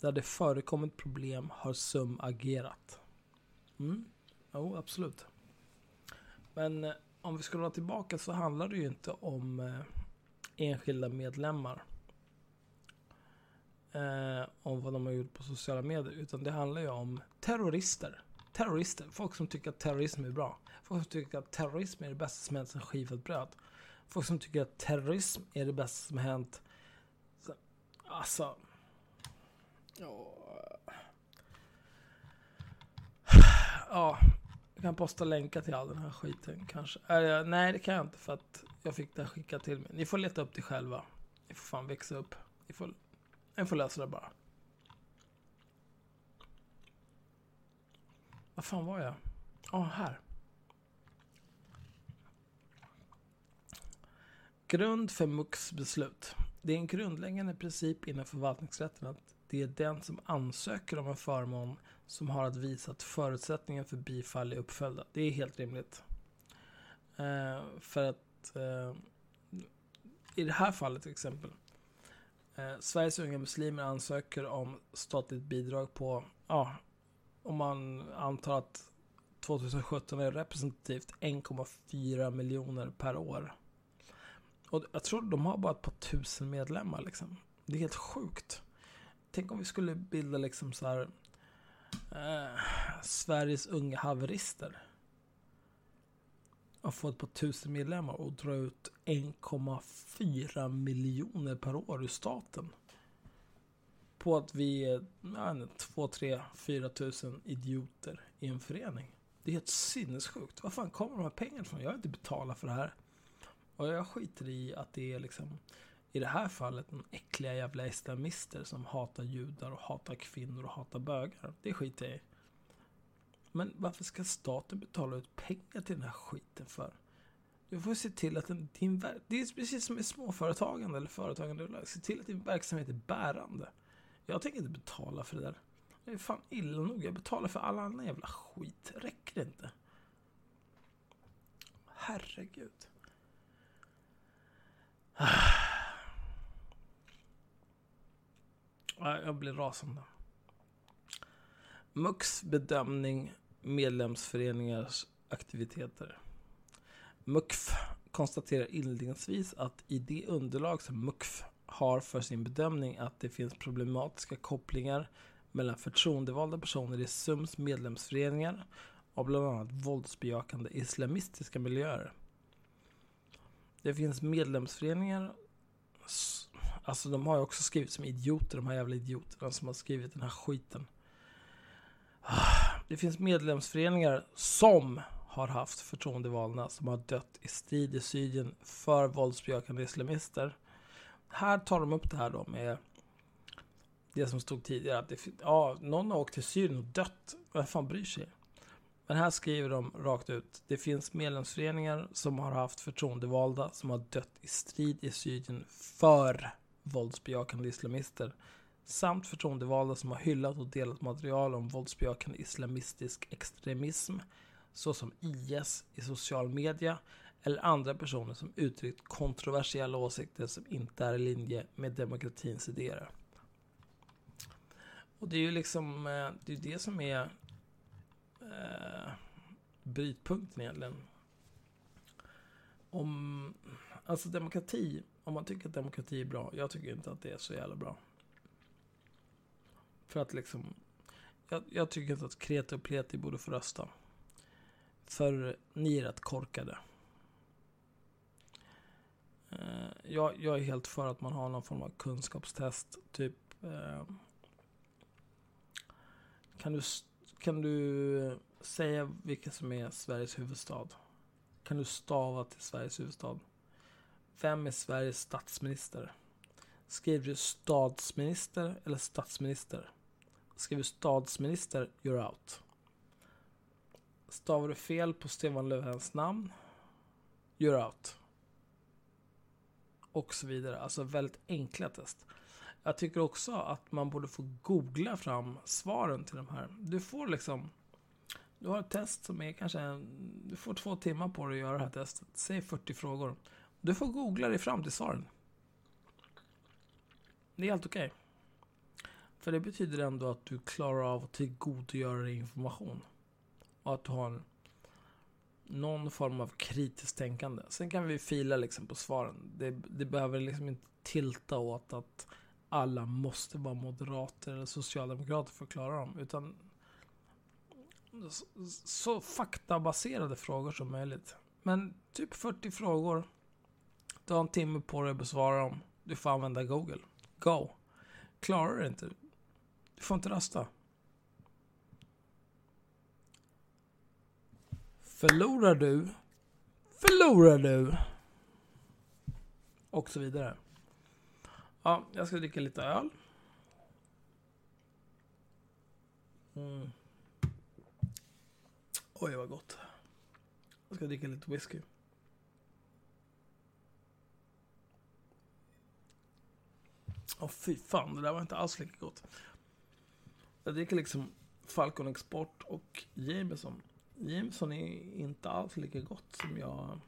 Där det förekommit problem har SUM agerat. Mm, jo, absolut. Men eh, om vi ska dra tillbaka så handlar det ju inte om eh, enskilda medlemmar. Eh, om vad de har gjort på sociala medier. Utan det handlar ju om terrorister. Terrorister. Folk som tycker att terrorism är bra. Folk som tycker att terrorism är det bästa som hänt sen skivat bröd. Folk som tycker att terrorism är det bästa som hänt. Alltså. Ja. Ja. Jag kan posta länkar till all den här skiten kanske. Äh, nej, det kan jag inte för att jag fick det skickat till mig. Ni får leta upp det själva. Ni får fan växa upp. Ni får, ni får lösa det bara. Vad fan var jag? Ja, oh, här. Grund för MUX-beslut. Det är en grundläggande princip inom förvaltningsrätten att det är den som ansöker om en förmån som har att visa att förutsättningen för bifall är uppföljda. Det är helt rimligt. Eh, för att eh, i det här fallet till exempel. Eh, Sveriges unga muslimer ansöker om statligt bidrag på, ja, om man antar att 2017 är representativt 1,4 miljoner per år. Och jag tror de har bara ett par tusen medlemmar liksom. Det är helt sjukt. Tänk om vi skulle bilda liksom så här eh, Sveriges unga haverister och få ett par tusen medlemmar och dra ut 1,4 miljoner per år ur staten. På att vi är nej, 2, 3, 4 tusen idioter i en förening. Det är helt sinnessjukt. Var fan kommer de här pengarna ifrån? Jag har inte betalat för det här. Och jag skiter i att det är liksom i det här fallet någon äckliga jävla islamister som hatar judar och hatar kvinnor och hatar bögar. Det skiter jag i. Men varför ska staten betala ut pengar till den här skiten för? Du får se till att den, din det är precis som i småföretagande eller företagande. Se till att din verksamhet är bärande. Jag tänker inte betala för det där. Det är fan illa nog. Jag betalar för all annan jävla skit. Räcker det inte? Herregud. Jag blir rasande. MUX bedömning medlemsföreningars aktiviteter. MUKF konstaterar inledningsvis att i det underlag som MUKF har för sin bedömning att det finns problematiska kopplingar mellan förtroendevalda personer i SUMs medlemsföreningar och bland annat våldsbejakande islamistiska miljöer. Det finns medlemsföreningar, alltså de har ju också skrivit som idioter, de här jävla idioterna som har skrivit den här skiten. Det finns medlemsföreningar som har haft förtroendevalda som har dött i strid i Syrien för våldsbejakande islamister. Här tar de upp det här då med det som stod tidigare. Att det, ja, någon har åkt till Syrien och dött. Vem fan bryr sig? Men här skriver de rakt ut. Det finns medlemsföreningar som har haft förtroendevalda som har dött i strid i Syrien för våldsbejakande islamister. Samt förtroendevalda som har hyllat och delat material om våldsbejakande islamistisk extremism såsom IS i social media eller andra personer som uttryckt kontroversiella åsikter som inte är i linje med demokratins idéer. Och det är ju liksom, eh, det är det som är eh, brytpunkten egentligen. Om, alltså demokrati, om man tycker att demokrati är bra, jag tycker inte att det är så jävla bra. För att liksom, jag, jag tycker inte att kreti och pleti borde få rösta. För ni är rätt korkade. Eh, jag, jag är helt för att man har någon form av kunskapstest. Typ eh, kan du, kan du säga vilken som är Sveriges huvudstad? Kan du stava till Sveriges huvudstad? Vem är Sveriges statsminister? Skriver du statsminister eller statsminister? Skriver du statsminister, you're out. Stavar du fel på Stefan Löfvens namn, you're out. Och så vidare. Alltså väldigt enkla test. Jag tycker också att man borde få googla fram svaren till de här. Du får liksom... Du har ett test som är kanske... Du får två timmar på dig att göra det här testet. Säg 40 frågor. Du får googla dig fram till svaren. Det är helt okej. Okay. För det betyder ändå att du klarar av att tillgodogöra dig information. Och att du har någon form av kritiskt tänkande. Sen kan vi fila liksom på svaren. Det, det behöver liksom inte tilta åt att alla måste vara moderater eller socialdemokrater för att klara dem. Utan så faktabaserade frågor som möjligt. Men typ 40 frågor. Du har en timme på dig att besvara dem. Du får använda Google. Go! Klarar du det inte? Du får inte rösta. Förlorar du, förlorar du. Och så vidare. Ja, jag ska dricka lite öl. Mm. Oj, vad gott. Jag ska dricka lite whisky. Åh oh, fy fan, det där var inte alls lika gott. Jag dricker liksom Falcon Export och Jameson. Jameson är inte alls lika gott som jag...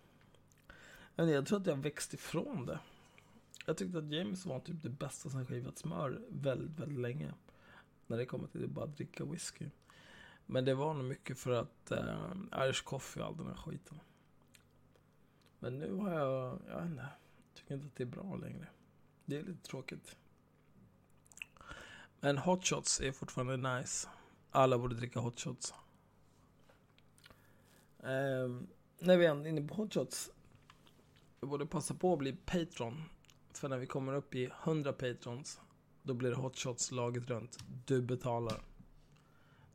Jag tror att jag växt ifrån det. Jag tyckte att Jameson var typ det bästa som skivat smör väldigt, väldigt länge. När det kommer till att bara dricka whisky. Men det var nog mycket för att eh, Irish coffee och all den här skiten. Men nu har jag, jag vet inte, tycker inte att det är bra längre. Det är lite tråkigt. Men hotshots är fortfarande nice. Alla borde dricka hotshots. Eh, när vi är inne på hotshots. Vi Jag borde passa på att bli Patron. För när vi kommer upp i 100 patrons, då blir det hotshots laget runt. Du betalar.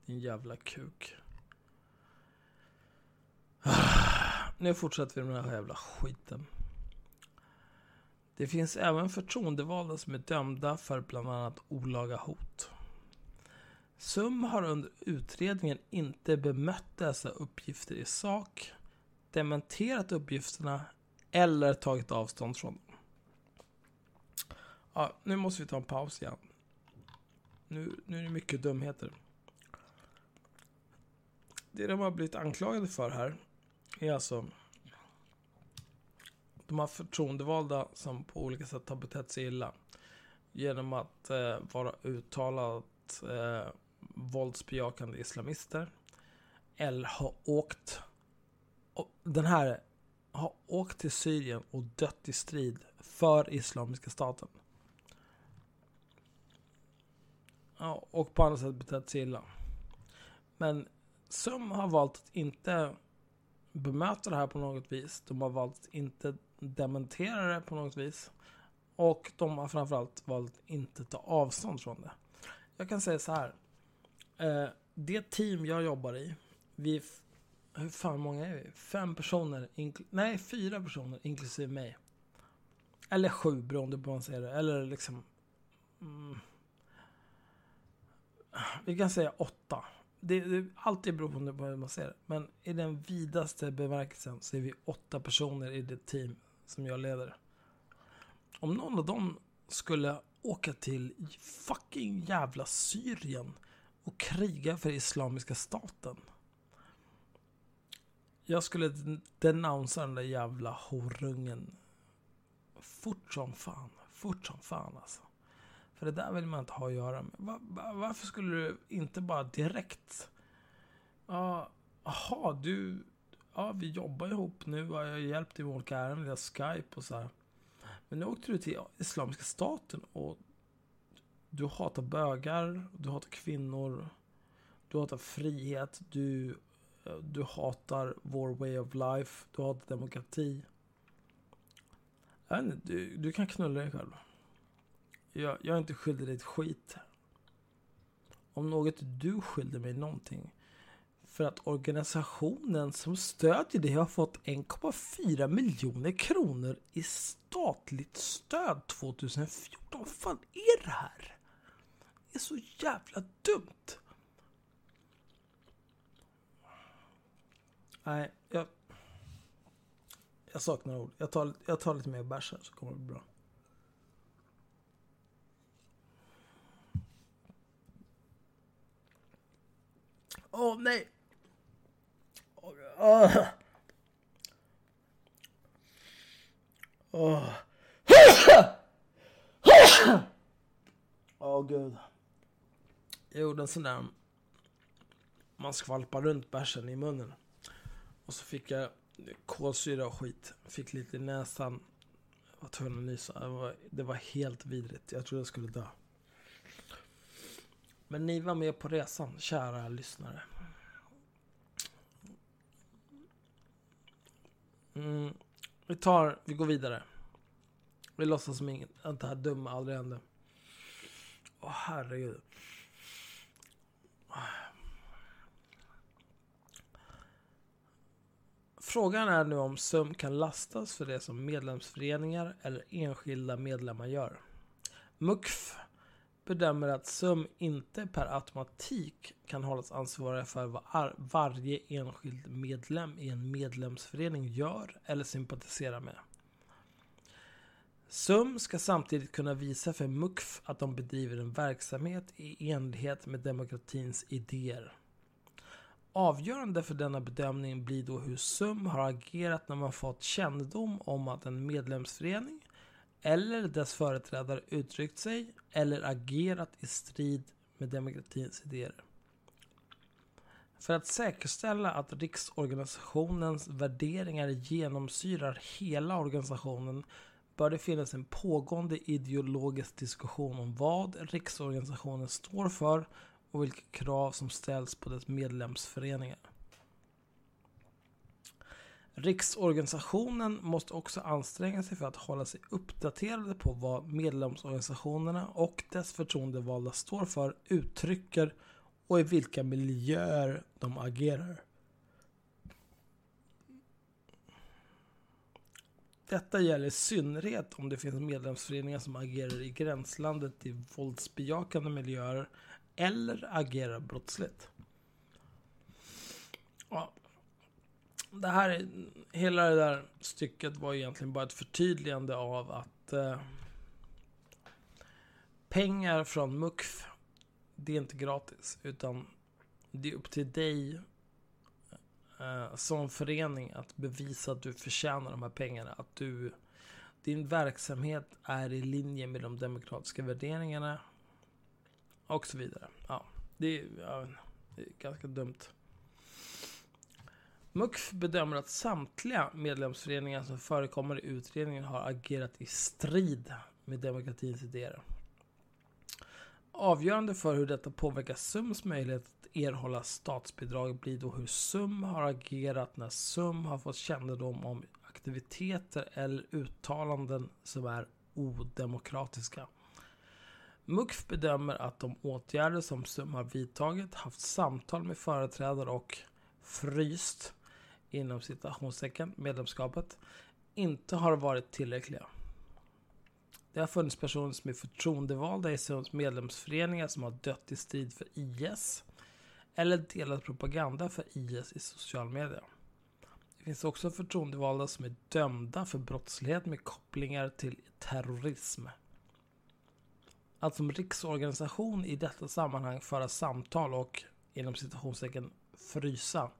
Din jävla kuk. Nu fortsätter vi med den här jävla skiten. Det finns även förtroendevalda som är dömda för bland annat olaga hot. SUM har under utredningen inte bemött dessa uppgifter i sak. dementerat uppgifterna eller tagit avstånd från dem. Ja, nu måste vi ta en paus igen. Nu, nu är det mycket dumheter. Det de har blivit anklagade för här är alltså de här förtroendevalda som på olika sätt har betett sig illa. Genom att eh, vara uttalat eh, våldsbejakande islamister. Eller har åkt, och den här, har åkt till Syrien och dött i strid för Islamiska staten. Ja, och på andra sätt betett sig illa. Men SUM har valt att inte bemöta det här på något vis. De har valt att inte dementera det på något vis. Och de har framförallt valt inte ta avstånd från det. Jag kan säga så här. Eh, det team jag jobbar i, vi... Hur fan många är vi? Fem personer, nej fyra personer inklusive mig. Eller sju beroende på hur man säger det. Eller liksom... Mm, vi kan säga åtta. Det, det alltid beroende på hur man ser det. Men i den vidaste bemärkelsen så är vi åtta personer i det team som jag leder. Om någon av dem skulle åka till fucking jävla Syrien och kriga för Islamiska staten. Jag skulle denouncea den där jävla horungen fort som fan. Fort som fan alltså. För det där vill man inte ha att göra med. Var, varför skulle du inte bara direkt... Ja, aha, du... Ja, vi jobbar ihop nu. Jag har hjälpt dig med olika ärenden via Skype och så här. Men nu åkte du till Islamiska staten och du hatar bögar, du hatar kvinnor, du hatar frihet, du, du hatar vår way of life, du hatar demokrati. Jag vet inte, du, du kan knulla dig själv. Jag, jag är inte skyldig dig ett skit. Om något du skyldig mig någonting. För att organisationen som stödjer dig har fått 1,4 miljoner kronor i statligt stöd 2014. Vad fan är det här? Det är så jävla dumt. Nej, jag... Jag saknar ord. Jag tar, jag tar lite mer bärs här så kommer det bli bra. Åh oh, nej! Åh. Oh. Oh. gud. Jag gjorde en sån där... Man skvalpar runt bärsen i munnen. Och så fick jag kolsyra och skit. Fick lite i näsan. Jag var tvungen att nysa. Det var, det var helt vidrigt. Jag trodde jag skulle dö. Men ni var med på resan, kära lyssnare. Mm, vi tar, vi går vidare. Vi låtsas som inget, att det här dumma aldrig hände. Åh herregud. Frågan är nu om SUM kan lastas för det som medlemsföreningar eller enskilda medlemmar gör. MUKF bedömer att SUM inte per automatik kan hållas ansvariga för vad varje enskild medlem i en medlemsförening gör eller sympatiserar med. SUM ska samtidigt kunna visa för MUKF att de bedriver en verksamhet i enlighet med demokratins idéer. Avgörande för denna bedömning blir då hur SUM har agerat när man fått kännedom om att en medlemsförening eller dess företrädare uttryckt sig eller agerat i strid med demokratins idéer. För att säkerställa att riksorganisationens värderingar genomsyrar hela organisationen bör det finnas en pågående ideologisk diskussion om vad riksorganisationen står för och vilka krav som ställs på dess medlemsföreningar. Riksorganisationen måste också anstränga sig för att hålla sig uppdaterade på vad medlemsorganisationerna och dess förtroendevalda står för, uttrycker och i vilka miljöer de agerar. Detta gäller i synnerhet om det finns medlemsföreningar som agerar i gränslandet till våldsbejakande miljöer eller agerar brottsligt. Ja, det här, hela det där stycket var egentligen bara ett förtydligande av att eh, pengar från MUKF, det är inte gratis. Utan det är upp till dig eh, som förening att bevisa att du förtjänar de här pengarna. Att du, din verksamhet är i linje med de demokratiska värderingarna. Och så vidare. Ja, det är, ja, det är ganska dumt. MUKF bedömer att samtliga medlemsföreningar som förekommer i utredningen har agerat i strid med demokratins idéer. Avgörande för hur detta påverkar SUMs möjlighet att erhålla statsbidrag blir då hur SUM har agerat när SUM har fått kännedom om aktiviteter eller uttalanden som är odemokratiska. MUKF bedömer att de åtgärder som SUM har vidtagit, haft samtal med företrädare och fryst inom citationstecken medlemskapet inte har varit tillräckliga. Det har funnits personer som är förtroendevalda i Sunds medlemsföreningar som har dött i strid för IS eller delat propaganda för IS i social media. Det finns också förtroendevalda som är dömda för brottslighet med kopplingar till terrorism. Att som riksorganisation i detta sammanhang föra samtal och inom citationstecken frysa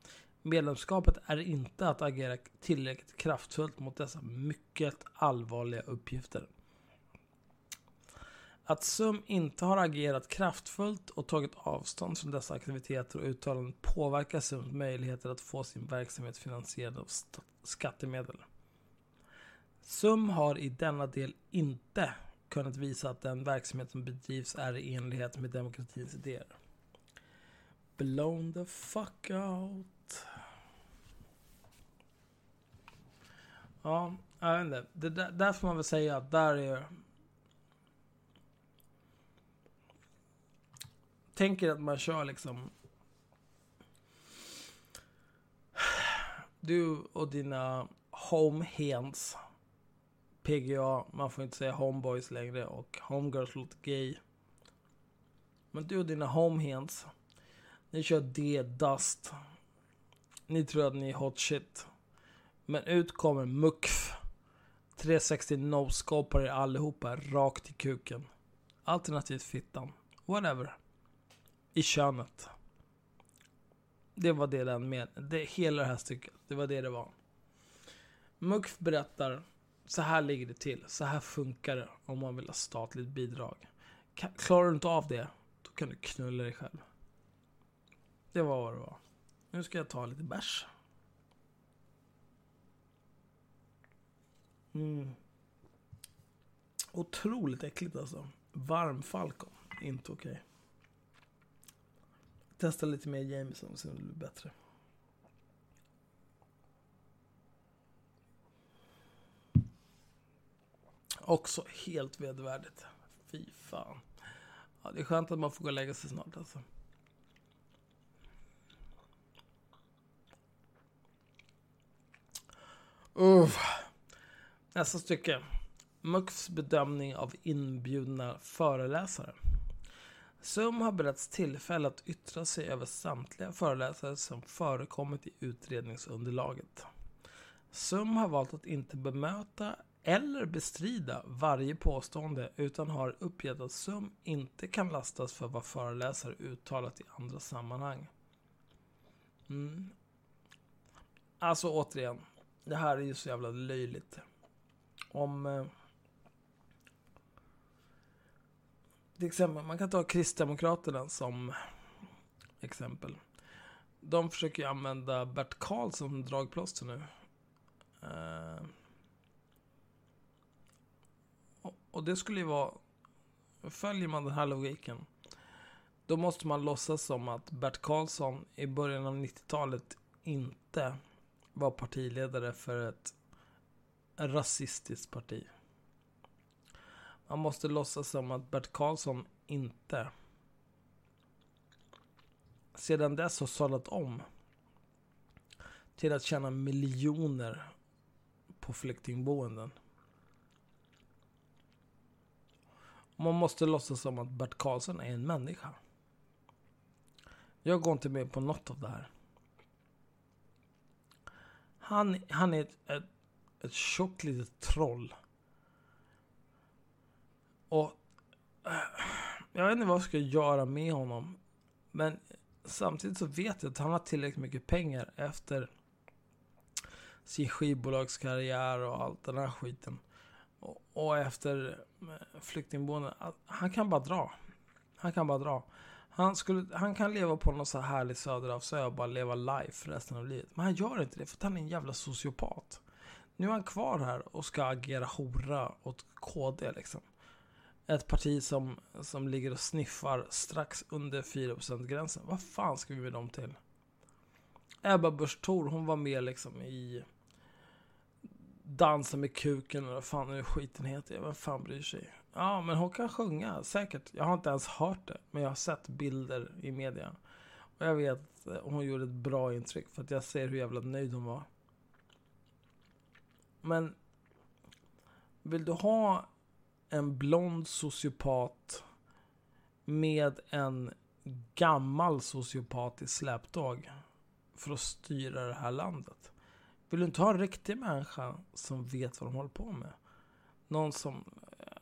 medlemskapet är inte att agera tillräckligt kraftfullt mot dessa mycket allvarliga uppgifter. Att SUM inte har agerat kraftfullt och tagit avstånd från dessa aktiviteter och uttalanden påverkar SUMs möjligheter att få sin verksamhet finansierad av skattemedel. SUM har i denna del inte kunnat visa att den verksamhet som bedrivs är i enlighet med demokratins idéer. Blown the fuck out. Ja, jag vet inte. Det där, där får man väl säga att där är tänker att man kör liksom... Du och dina homehands. PGA, man får inte säga homeboys längre och homegirls låter gay. Men du och dina homehands. Ni kör D-dust. Ni tror att ni är hot shit. Men ut kommer MUKF. 360 no-scopar er allihopa rakt i kuken. Alternativt fittan. Whatever i könet. Det var det den med. Det, hela det här stycket. Det var det det var. Mukf berättar. Så här ligger det till. Så här funkar det om man vill ha statligt bidrag. Klarar du inte av det, då kan du knulla dig själv. Det var vad det var. Nu ska jag ta lite bärs. Mm. Otroligt äckligt alltså. Varm Falcon. Inte okej. Okay. Testa lite mer Jameson så det blir bättre. Också helt vedervärdigt. Fy fan. Ja, det är skönt att man får gå och lägga sig snart alltså. Uh. Nästa stycke. MUCFs bedömning av inbjudna föreläsare. SUM har beretts tillfälle att yttra sig över samtliga föreläsare som förekommit i utredningsunderlaget. SUM har valt att inte bemöta eller bestrida varje påstående utan har uppgett att SUM inte kan lastas för vad föreläsare uttalat i andra sammanhang. Mm. Alltså återigen, det här är ju så jävla löjligt. Om... Eh, till exempel, man kan ta Kristdemokraterna som exempel. De försöker ju använda Bert Karlsson som dragplåster nu. Uh, och det skulle ju vara... Följer man den här logiken, då måste man låtsas som att Bert Karlsson i början av 90-talet inte var partiledare för ett rasistiskt parti. Man måste låtsas som att Bert Karlsson inte sedan dess har sadlat om till att tjäna miljoner på flyktingboenden. Man måste låtsas som att Bert Karlsson är en människa. Jag går inte med på något av det här. Han, han är ett, ett, ett tjockt litet troll. Och äh, jag vet inte vad jag ska göra med honom. Men samtidigt så vet jag att han har tillräckligt mycket pengar efter sin skivbolagskarriär och allt den här skiten. Och, och efter äh, eh, flyktingboenden. Han kan bara dra. Han kan bara dra. Han, skulle, han kan leva på någon så här härlig söderhavsö och bara leva life resten av livet. Men han gör inte det för att han är en jävla sociopat. Nu är han kvar här och ska agera hora åt KD liksom. Ett parti som, som ligger och sniffar strax under 4% gränsen. Vad fan ska vi med dem till? Ebba Busch Thor, hon var med liksom i Dansa med kuken eller vad fan nu skiten heter. Vem fan bryr sig? Ja, men hon kan sjunga, säkert. Jag har inte ens hört det, men jag har sett bilder i media. Och jag vet att hon gjorde ett bra intryck, för att jag ser hur jävla nöjd hon var. Men vill du ha en blond sociopat med en gammal sociopat i släptåg för att styra det här landet? Vill du inte ha en riktig människa som vet vad de håller på med? Någon som,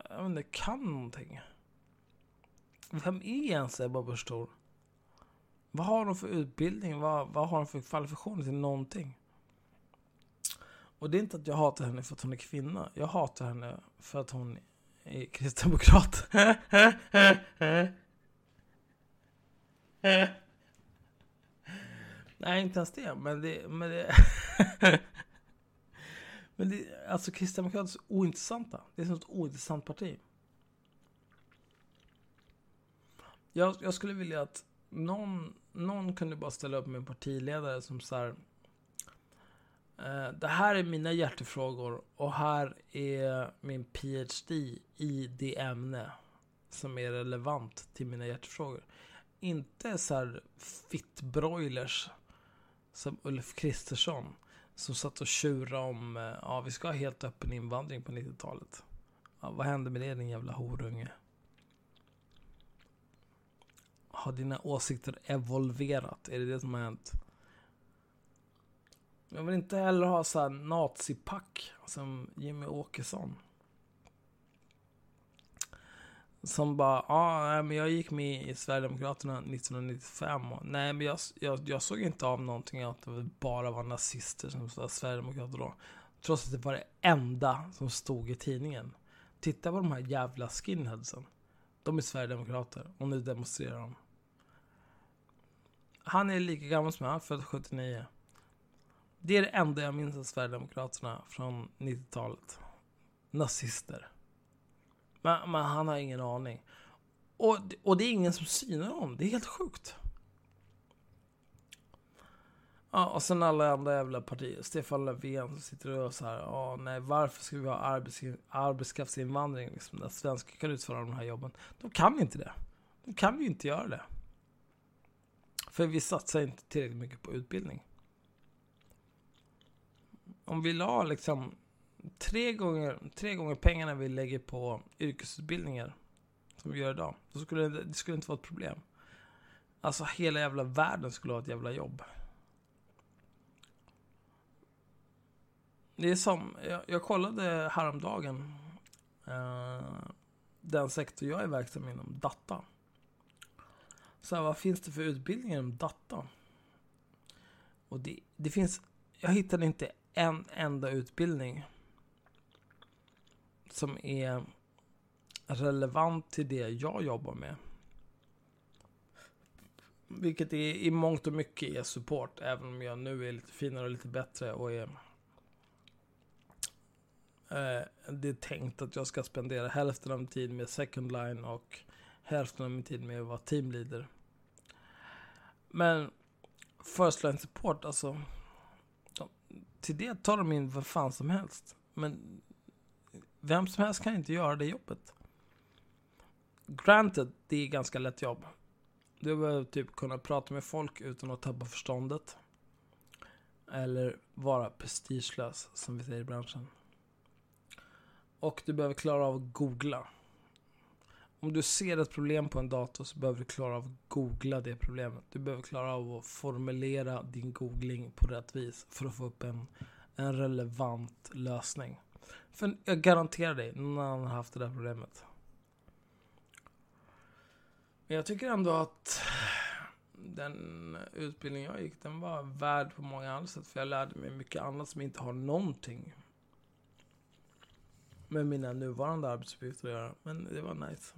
jag vet inte, kan någonting. Vem är ens Ebba Busch Vad har de för utbildning? Vad, vad har de för kvalifikationer till någonting? Och det är inte att jag hatar henne för att hon är kvinna. Jag hatar henne för att hon är kristdemokrat. Nej, inte ens det. Men det... Men det, men det alltså Kristdemokraterna är så ointressanta. Det är ett sånt ointressant parti. Jag, jag skulle vilja att någon, någon kunde bara ställa upp med en partiledare som så här, Eh, det här är mina hjärtefrågor och här är min PhD i det ämne som är relevant till mina hjärtefrågor. Inte så här fittbroilers som Ulf Kristersson. Som satt och tjurade om, eh, ja vi ska ha helt öppen invandring på 90-talet. Ja, vad hände med det din jävla horunge? Har dina åsikter evolverat? Är det det som har hänt? Jag vill inte heller ha så här nazipack som Jimmy Åkesson. Som bara, ja, men jag gick med i Sverigedemokraterna 1995. Och, nej, men jag, jag, jag såg inte av någonting att det bara var nazister som var Sverigedemokrater då. Trots att det var det enda som stod i tidningen. Titta på de här jävla skinheadsen. De är Sverigedemokrater och nu demonstrerar de. Han är lika gammal som jag, född 79. Det är det enda jag minns av Sverigedemokraterna från 90-talet. Nazister. Men, men, han har ingen aning. Och, och det är ingen som synar honom. Det är helt sjukt. Ja, och sen alla andra jävla partier. Stefan Löfven som sitter och så här. Ja, nej, varför ska vi ha arbets, arbetskraftsinvandring? Liksom, där svenskar kan utföra de här jobben. De kan inte det. De kan ju inte göra det. För vi satsar inte tillräckligt mycket på utbildning. Om vi la liksom tre gånger, tre gånger pengarna vi lägger på yrkesutbildningar som vi gör idag, då skulle det, det skulle inte vara ett problem. Alltså hela jävla världen skulle ha ett jävla jobb. Det är som, jag, jag kollade häromdagen eh, den sektor jag är verksam inom, data. Så här, vad finns det för utbildningar inom data? Och det, det finns, jag hittade inte en enda utbildning som är relevant till det jag jobbar med. Vilket är, i mångt och mycket är support, även om jag nu är lite finare och lite bättre och är... Eh, det är tänkt att jag ska spendera hälften av min tid med second line och hälften av min tid med att vara teamleader. Men first line support, alltså... Till det tar de in vad fan som helst. Men vem som helst kan inte göra det jobbet. Granted, det är ganska lätt jobb. Du behöver typ kunna prata med folk utan att tappa förståndet. Eller vara prestigelös, som vi säger i branschen. Och du behöver klara av att googla. Om du ser ett problem på en dator så behöver du klara av att googla det problemet. Du behöver klara av att formulera din googling på rätt vis för att få upp en en relevant lösning. För jag garanterar dig, någon annan har haft det där problemet. Men jag tycker ändå att den utbildning jag gick, den var värd på många andra sätt. För jag lärde mig mycket annat som inte har någonting med mina nuvarande arbetsuppgifter att göra. Men det var nice.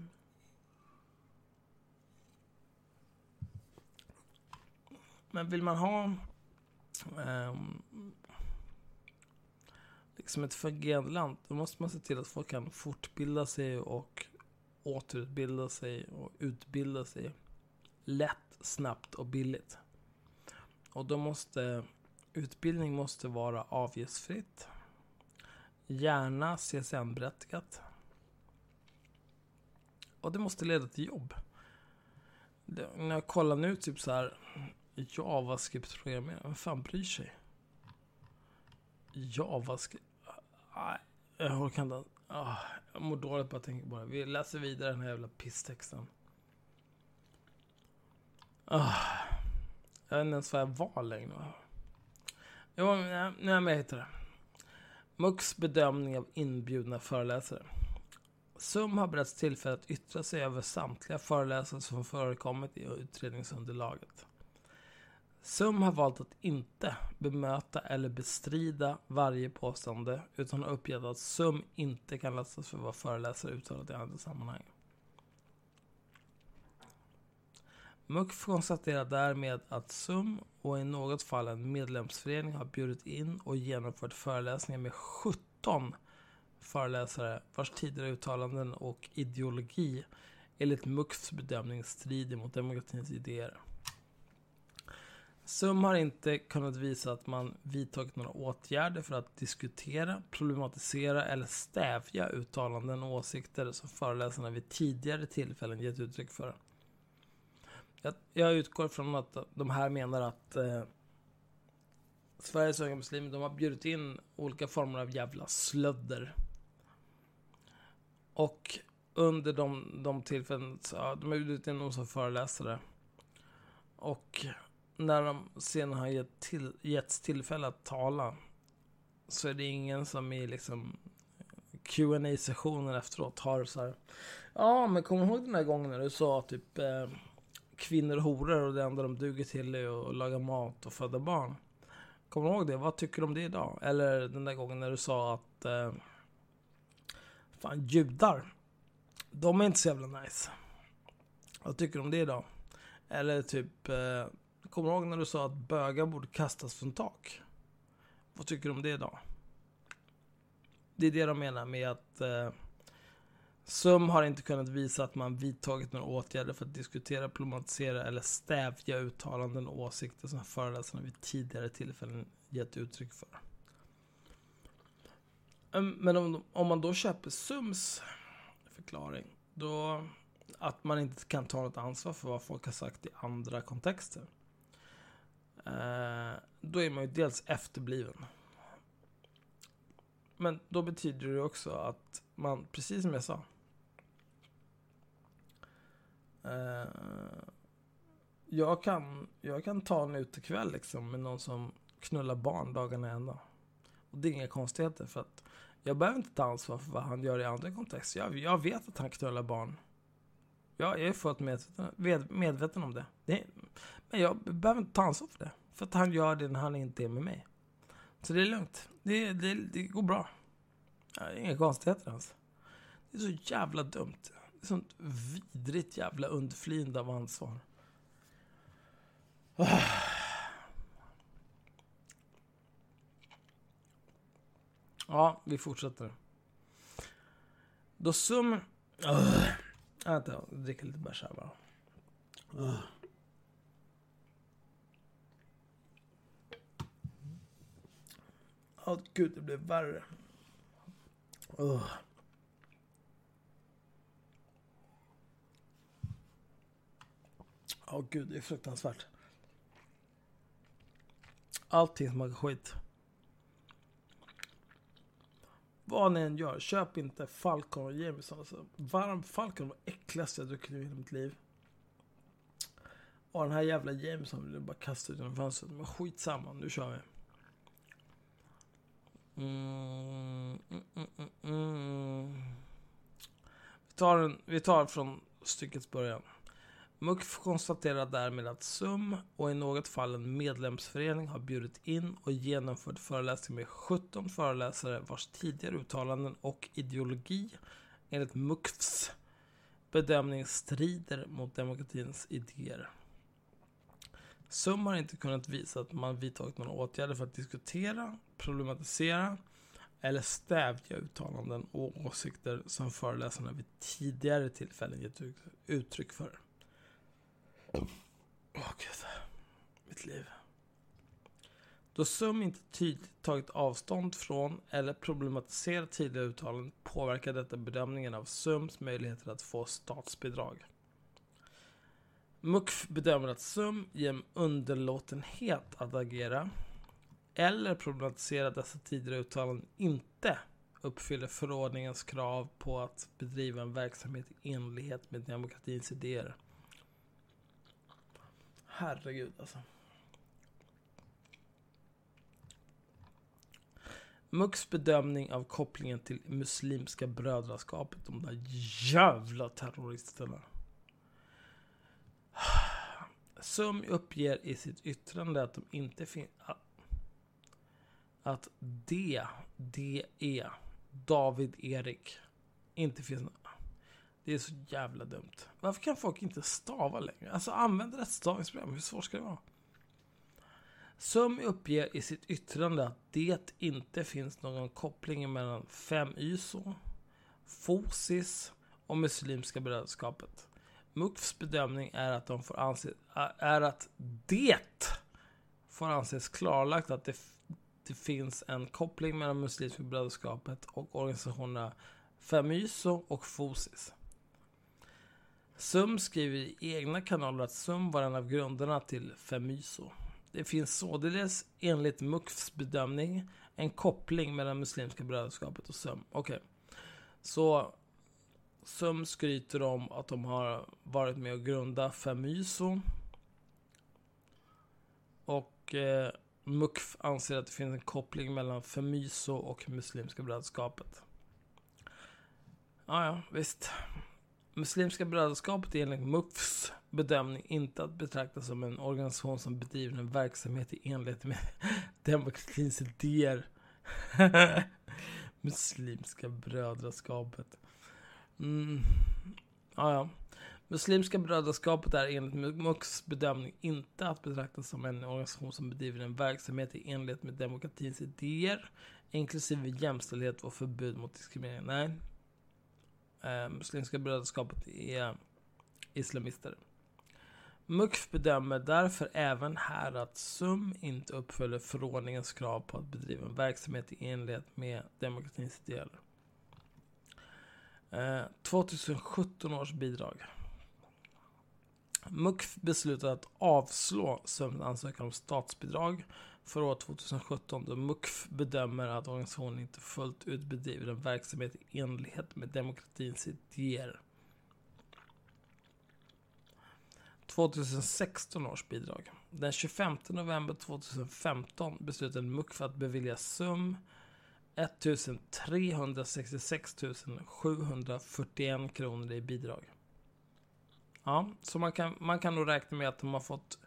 Men vill man ha um, liksom ett fungerande land, då måste man se till att folk kan fortbilda sig och återutbilda sig och utbilda sig lätt, snabbt och billigt. Och då måste utbildning måste vara avgiftsfritt. Gärna CSN-berättigat. Och det måste leda till jobb. Det, när jag kollar nu, typ så här JavaScript-programmerare, vem fan bryr sig? JavaScript? Nej, jag orkar inte. Oh, jag mår dåligt bara tänka på det. Vi läser vidare den här jävla pisstexten. Ah, jag vet inte ens vad jag var längre. Jo, nej, nej men jag hittade det. MUX bedömning av inbjudna föreläsare. SUM har beretts tillfälle att yttra sig över samtliga föreläsare som förekommit i utredningsunderlaget. SUM har valt att inte bemöta eller bestrida varje påstående utan har uppgett att SUM inte kan lastas för vad föreläsare uttalat i andra sammanhang. MUCF konstaterar därmed att SUM och i något fall en medlemsförening har bjudit in och genomfört föreläsningar med 17 föreläsare vars tidigare uttalanden och ideologi enligt MUCFs bedömning strider mot demokratins idéer. SUM har inte kunnat visa att man vidtagit några åtgärder för att diskutera, problematisera eller stävja uttalanden och åsikter som föreläsarna vid tidigare tillfällen gett uttryck för. Jag, jag utgår från att de här menar att eh, Sveriges unga muslimer, de har bjudit in olika former av jävla slödder. Och under de, de tillfällen, så, de har bjudit in dem som föreläsare. Och när de sen har gett till, getts tillfälle att tala så är det ingen som i liksom qa sessionen efteråt har så här. Ja, men kommer du ihåg den där gången när du sa typ eh, kvinnor och horor och det enda de duger till är att laga mat och föda barn. Kommer du ihåg det? Vad tycker du om det idag? Eller den där gången när du sa att eh, fan judar, de är inte så jävla nice. Vad tycker du om det idag? Eller typ eh, Kommer du ihåg när du sa att bögar borde kastas från tak? Vad tycker du om det idag? Det är det de menar med att eh, SUM har inte kunnat visa att man vidtagit några åtgärder för att diskutera, problematisera eller stävja uttalanden och åsikter som föreläsarna vid tidigare tillfällen gett uttryck för. Ehm, men om, om man då köper SUMs förklaring, då att man inte kan ta något ansvar för vad folk har sagt i andra kontexter. Eh, då är man ju dels efterbliven. Men då betyder det också att man, precis som jag sa. Eh, jag, kan, jag kan ta en utekväll liksom med någon som knullar barn dagarna ända. Och det är inga konstigheter för att jag behöver inte ta ansvar för vad han gör i andra kontexter. Jag, jag vet att han knullar barn. Jag är fullt medveten, medveten om det. det. Men jag behöver inte ta ansvar för det. För att han gör det när han inte är med mig. Så det är lugnt. Det, det, det går bra. Ja, inga konstigheter ens. Det är så jävla dumt. Det är sånt vidrigt jävla undflyende av ansvar. Ja, vi fortsätter. Då sum... Uh. Vänta, jag dricker lite bärs här bara. Uh. Åh oh, gud, det blev värre. Oh. Åh oh, gud, det är fruktansvärt. Allting smakar skit. Vad ni än gör, köp inte Falcon och Jameson. Alltså, varm Falcon var äckligaste jag druckit i hela mitt liv. Och den här jävla Jameson vill jag bara kasta ut genom fönstret. Men skitsamma, nu kör vi. Mm, mm, mm, mm. mm. Vi, tar en, vi tar från styckets början. MUCF konstaterar därmed att SUM och i något fall en medlemsförening har bjudit in och genomfört föreläsningar med 17 föreläsare vars tidigare uttalanden och ideologi enligt MUCFs bedömning strider mot demokratins idéer. SUM har inte kunnat visa att man vidtagit några åtgärder för att diskutera, problematisera eller stävja uttalanden och åsikter som föreläsarna vid tidigare tillfällen gett uttryck för. Åh oh, gud. Mitt liv. Då SUM inte tydligt tagit avstånd från eller problematiserat tidigare uttalanden påverkar detta bedömningen av SUMs möjligheter att få statsbidrag. MUCF bedömer att SUM genom underlåtenhet att agera eller problematisera dessa tidigare uttalanden inte uppfyller förordningens krav på att bedriva en verksamhet i enlighet med demokratins idéer. Herregud alltså. Mux bedömning av kopplingen till Muslimska brödraskapet, de där jävla terroristerna. SUM uppger i sitt yttrande att de inte finns... Att det är David Erik, inte finns... Det är så jävla dumt. Varför kan folk inte stava längre? Alltså använd rätt stavningsprogram, hur svårt ska det vara? SUM uppger i sitt yttrande att det inte finns någon koppling mellan 5YSO, FOSIS och Muslimska brödraskapet. MUFs bedömning är att, de får anse, är att det får anses klarlagt att det, det finns en koppling mellan Muslimska brödraskapet och organisationerna 5YSO och FOSIS. SUM skriver i egna kanaler att SUM var en av grunderna till Femyso. Det finns således enligt MUCFs bedömning en koppling mellan Muslimska brödraskapet och SUM. Okej. Okay. Så SUM skryter om att de har varit med och grundat Femyso. Och eh, MUCF anser att det finns en koppling mellan Femyso och Muslimska brödraskapet. Ja, ja, visst. Muslimska brödraskapet är enligt MUFs bedömning inte att betrakta som en organisation som bedriver en verksamhet i enlighet med demokratins idéer. Muslimska brödraskapet. Mm. Ja, ja. Muslimska brödraskapet är enligt MUFs bedömning inte att betrakta som en organisation som bedriver en verksamhet i enlighet med demokratins idéer, inklusive jämställdhet och förbud mot diskriminering. Nej, eh, Muslimska brödraskapet är islamister. MUCF bedömer därför även här att SUM inte uppfyller förordningens krav på att bedriva en verksamhet i enlighet med demokratins ideal. Eh, 2017 års bidrag. MUCF beslutade att avslå SUMs ansökan om statsbidrag för år 2017 då MUCF bedömer att organisationen inte fullt ut bedriver en verksamhet i enlighet med demokratins idéer. 2016 års bidrag. Den 25 november 2015 beslutade MUCF att bevilja SUM 1366 741 kronor i bidrag. Ja, så man kan, man kan nog räkna med att de har fått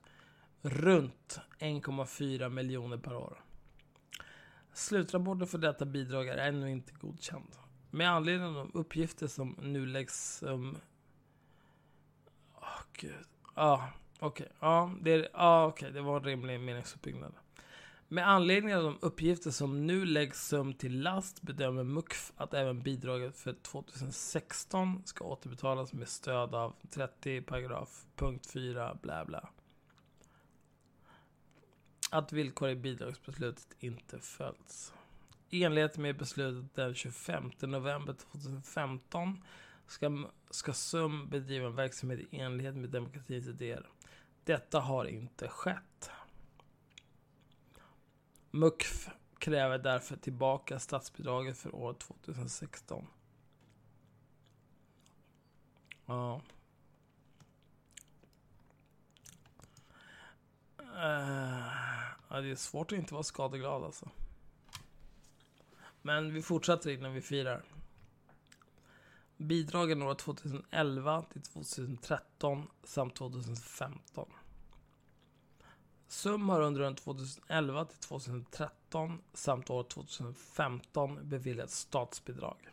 runt 1,4 miljoner per år. Slutrapporten för detta bidrag är ännu inte godkänd. Med anledning av de uppgifter som nu läggs um... Åh, oh, gud. Ja, okej. Okay. Ja, det, ah, okay. det var en rimlig meningsuppbyggnad. Med anledning av de uppgifter som nu läggs um till last bedömer MUCF att även bidraget för 2016 ska återbetalas med stöd av 30 paragraf punkt 4 bla bla att villkor i bidragsbeslutet inte följts. I enlighet med beslutet den 25 november 2015 ska, ska SUM bedriva en verksamhet i enlighet med demokratins idéer. Detta har inte skett. MUCF kräver därför tillbaka statsbidraget för år 2016. Ja. Uh. Ja, det är svårt att inte vara skadeglad alltså. Men vi fortsätter innan vi firar. Bidragen år 2011 till 2013 samt 2015. SUM har under åren 2011 till 2013 samt år 2015 beviljats statsbidrag.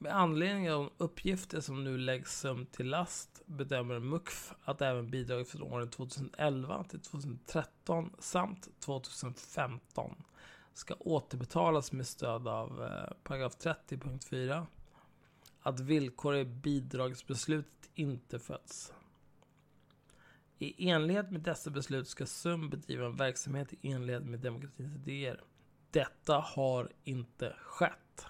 Med anledning av de uppgifter som nu läggs SUM till last bedömer MUKF att även bidraget för åren 2011 till 2013 samt 2015 ska återbetalas med stöd av eh, paragraf 30.4 att villkor i bidragsbeslutet inte följs. I enlighet med dessa beslut ska SUM bedriva en verksamhet i enlighet med demokratins idéer. Detta har inte skett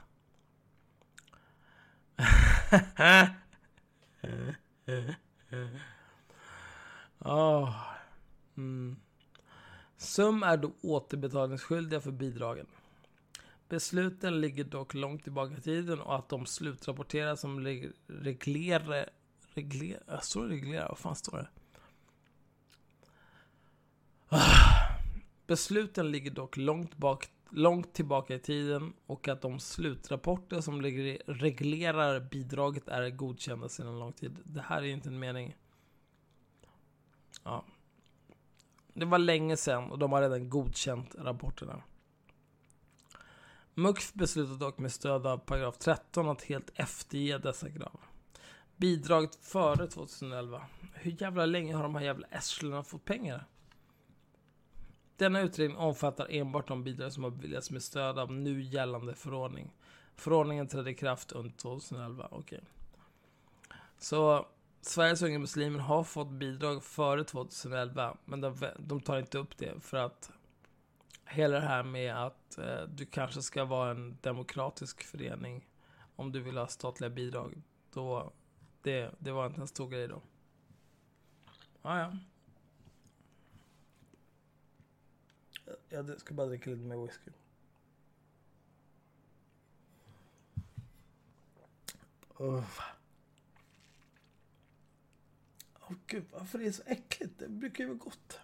oh. mm. SUM är då återbetalningsskyldiga för bidragen. Besluten ligger dock långt tillbaka i tiden och att de slutrapporterar som reglerar... Reglerar? Står det reglerar? Vad fan står det? Ah. Besluten ligger dock långt, bak, långt tillbaka i tiden och att de slutrapporter som reglerar bidraget är godkända sedan lång tid. Det här är inte en mening. Ja. Det var länge sedan och de har redan godkänt rapporterna. MUKF beslutade dock med stöd av paragraf 13 att helt efterge dessa krav. Bidraget före 2011. Hur jävla länge har de här jävla ässlen fått pengar? Denna utredning omfattar enbart de bidrag som har beviljats med stöd av nu gällande förordning. Förordningen trädde i kraft under 2011. Okej. Okay. Så Sveriges unga muslimer har fått bidrag före 2011, men de, de tar inte upp det för att hela det här med att eh, du kanske ska vara en demokratisk förening om du vill ha statliga bidrag. Då, det, det var inte en stor grej då. Ah, ja. Jag ska bara dricka lite mer whisky. Åh oh, gud, varför är det så äckligt? Det brukar ju vara gott.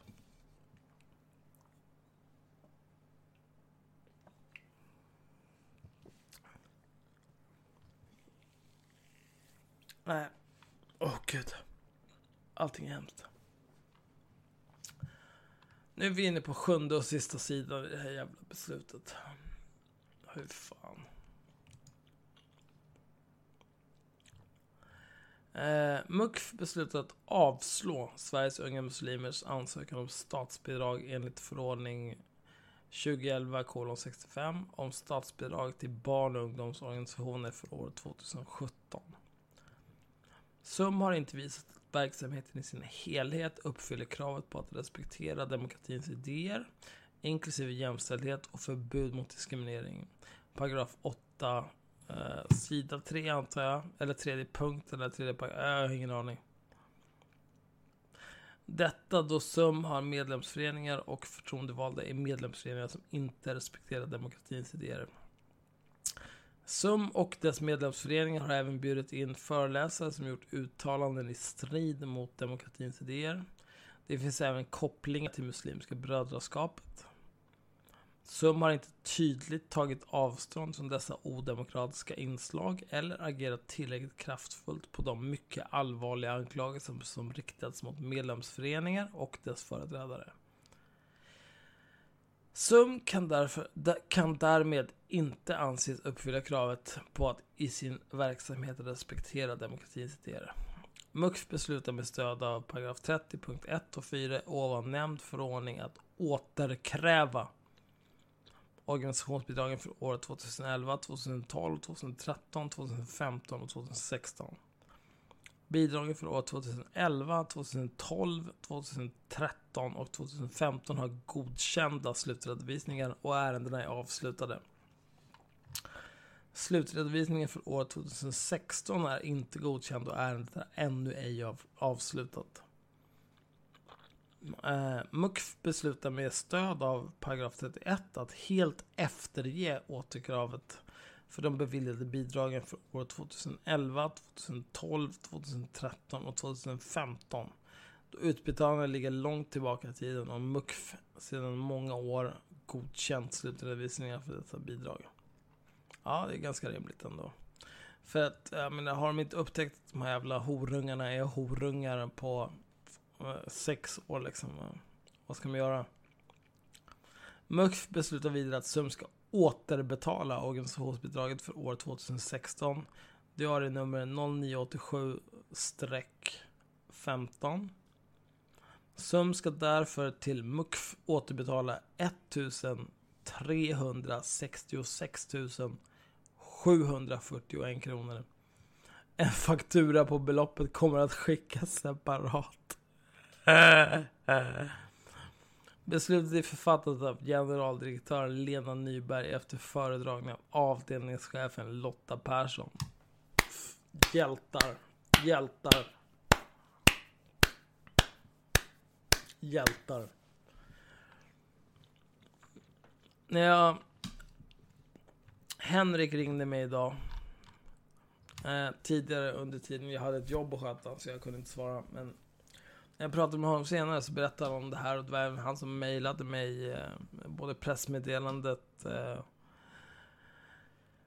Nej. Åh oh, gud. Allting är hemskt. Nu är vi inne på sjunde och sista sidan i det här jävla beslutet. Hur fan. Eh, MUKF beslutade att avslå Sveriges unga muslimers ansökan om statsbidrag enligt förordning 2011 65 om statsbidrag till barn och ungdomsorganisationer för år 2017. SUM har inte visat verksamheten i sin helhet uppfyller kravet på att respektera demokratins idéer, inklusive jämställdhet och förbud mot diskriminering. Paragraf 8, eh, sida 3 antar jag, eller tredje punkten, eller tredje paragraf, eh, jag har ingen aning. Detta då SUM har medlemsföreningar och förtroendevalda i medlemsföreningar som inte respekterar demokratins idéer. SUM och dess medlemsföreningar har även bjudit in föreläsare som gjort uttalanden i strid mot demokratins idéer. Det finns även kopplingar till Muslimska brödraskapet. SUM har inte tydligt tagit avstånd från dessa odemokratiska inslag eller agerat tillräckligt kraftfullt på de mycket allvarliga anklagelser som riktats mot medlemsföreningar och dess företrädare. SUM kan, därför, kan därmed inte anses uppfylla kravet på att i sin verksamhet respektera demokratins idéer. MUX beslutar med stöd av paragraf 30.1 och 4 ovan nämnd förordning att återkräva organisationsbidragen för året 2011, 2012, 2013, 2015 och 2016. Bidragen för år 2011, 2012, 2013 och 2015 har godkända slutredovisningar och ärendena är avslutade. Slutredovisningen för år 2016 är inte godkänd och ärendet är ännu ej av, avslutat. Eh, MUKF beslutar med stöd av paragraf 31 att helt efterge återkravet för de beviljade bidragen för år 2011, 2012, 2013 och 2015. Då utbetalningarna ligger långt tillbaka i tiden och MUKF sedan många år godkänt slutredovisningar för dessa bidrag. Ja, det är ganska rimligt ändå. För att, jag menar, har de inte upptäckt att de här jävla horungarna är horungar på eh, sex år liksom? Vad ska man göra? MUCF beslutar vidare att SUM ska återbetala organisationsbidraget för år 2016. Det har i nummer 0987-15. SUM ska därför till MUKF återbetala 1366 741 kronor. En faktura på beloppet kommer att skickas separat. Beslutet är författat av generaldirektör Lena Nyberg efter föredragning av avdelningschefen Lotta Persson. Hjältar. Hjältar. Hjältar. När jag... Henrik ringde mig idag. Eh, tidigare under tiden jag hade ett jobb att sköta så jag kunde inte svara. Men jag pratade med honom senare så berättade han om det här och det var även han som mejlade mig eh, både pressmeddelandet, eh,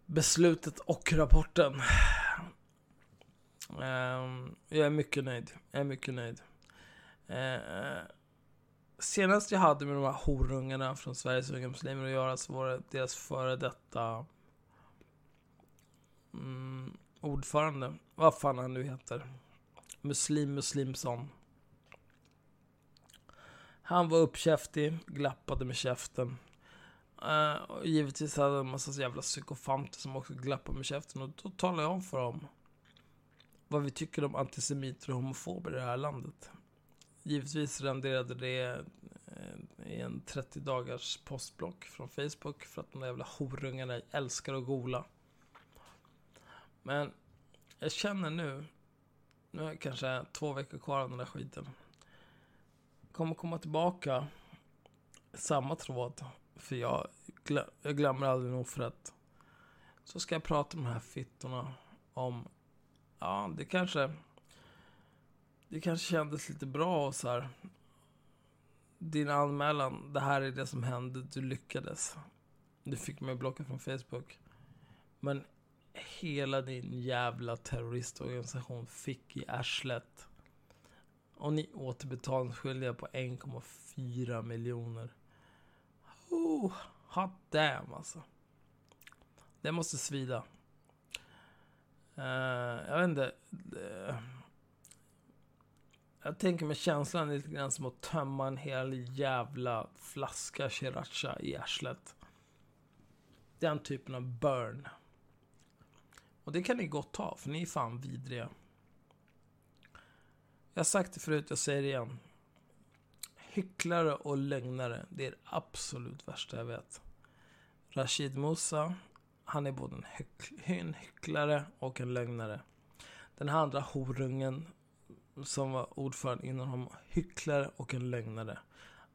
beslutet och rapporten. Eh, jag är mycket nöjd. Jag är mycket nöjd. Eh, senast jag hade med de här horungarna från Sveriges unga muslimer att göra så var det deras före detta mm, ordförande. Vad fan han nu heter. Muslim Muslimson. Han var uppkäftig, glappade med käften. Uh, och givetvis hade han en massa jävla psykofanter som också glappade med käften. Och då talade jag om för dem vad vi tycker om antisemiter och homofober i det här landet. Givetvis renderade det i en 30 dagars postblock från Facebook för att de där jävla horungarna älskar att gola. Men jag känner nu, nu är det kanske två veckor kvar av den där skiten. Kommer komma tillbaka samma tråd. För jag, glö jag glömmer aldrig nog för att så ska jag prata med de här fittorna om, ja det kanske, det kanske kändes lite bra och så här. Din anmälan, det här är det som hände, du lyckades. Du fick mig blockad från Facebook. Men hela din jävla terroristorganisation fick i arslet. Och ni är återbetalningsskyldiga på 1,4 miljoner. Oh, hot damn alltså. Det måste svida. Uh, jag vet inte. Uh, jag tänker mig känslan lite grann som att tömma en hel jävla flaska sriracha i arslet. Den typen av burn. Och det kan ni gott ta, för ni är fan vidriga. Jag har sagt det förut, jag säger det igen. Hycklare och lögnare, det är det absolut värsta jag vet. Rashid Musa, han är både en, hyck en hycklare och en lögnare. Den här andra horungen som var ordförande innan honom, hycklare och en lögnare.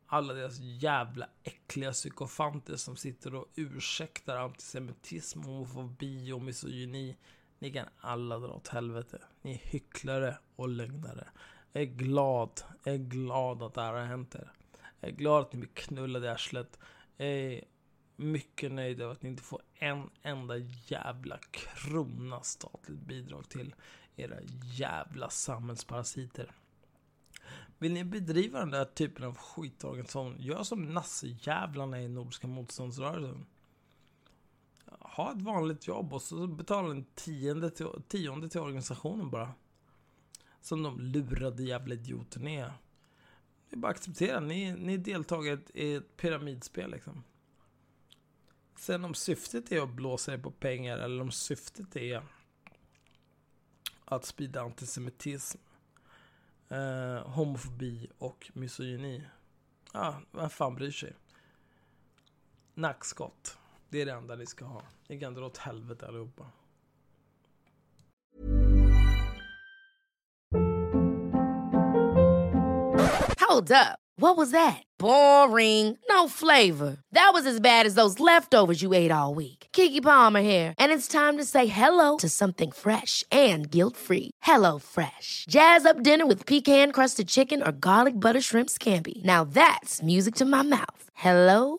Alla deras jävla äckliga psykofanter som sitter och ursäktar antisemitism, homofobi och misogyni. Ni kan alla dra åt helvete. Ni är hycklare och lögnare. Jag är glad, jag är glad att det här har hänt er. Jag är glad att ni blir knullade i arslet. Jag är mycket nöjd över att ni inte får en enda jävla krona statligt bidrag till era jävla samhällsparasiter. Vill ni bedriva den där typen av skitorganisation, gör som nassejävlarna i Nordiska motståndsrörelsen. Ha ett vanligt jobb och så betala en tionde till, tionde till organisationen bara. Som de lurade jävla idioterna är. Det är bara att acceptera, ni, ni är deltagare i ett pyramidspel liksom. Sen om syftet är att blåsa er på pengar eller om syftet är att sprida antisemitism, eh, homofobi och misogyni. Ja, vem fan bryr sig? Nackskott. Det är det enda ni ska ha. Ni kan dra åt helvete allihopa. Hold up. What was that? Boring. No flavor. That was as bad as those leftovers you ate all week. Kiki Palmer here, and it's time to say hello to something fresh and guilt-free. Hello Fresh. Jazz up dinner with pecan-crusted chicken or garlic butter shrimp scampi. Now that's music to my mouth. Hello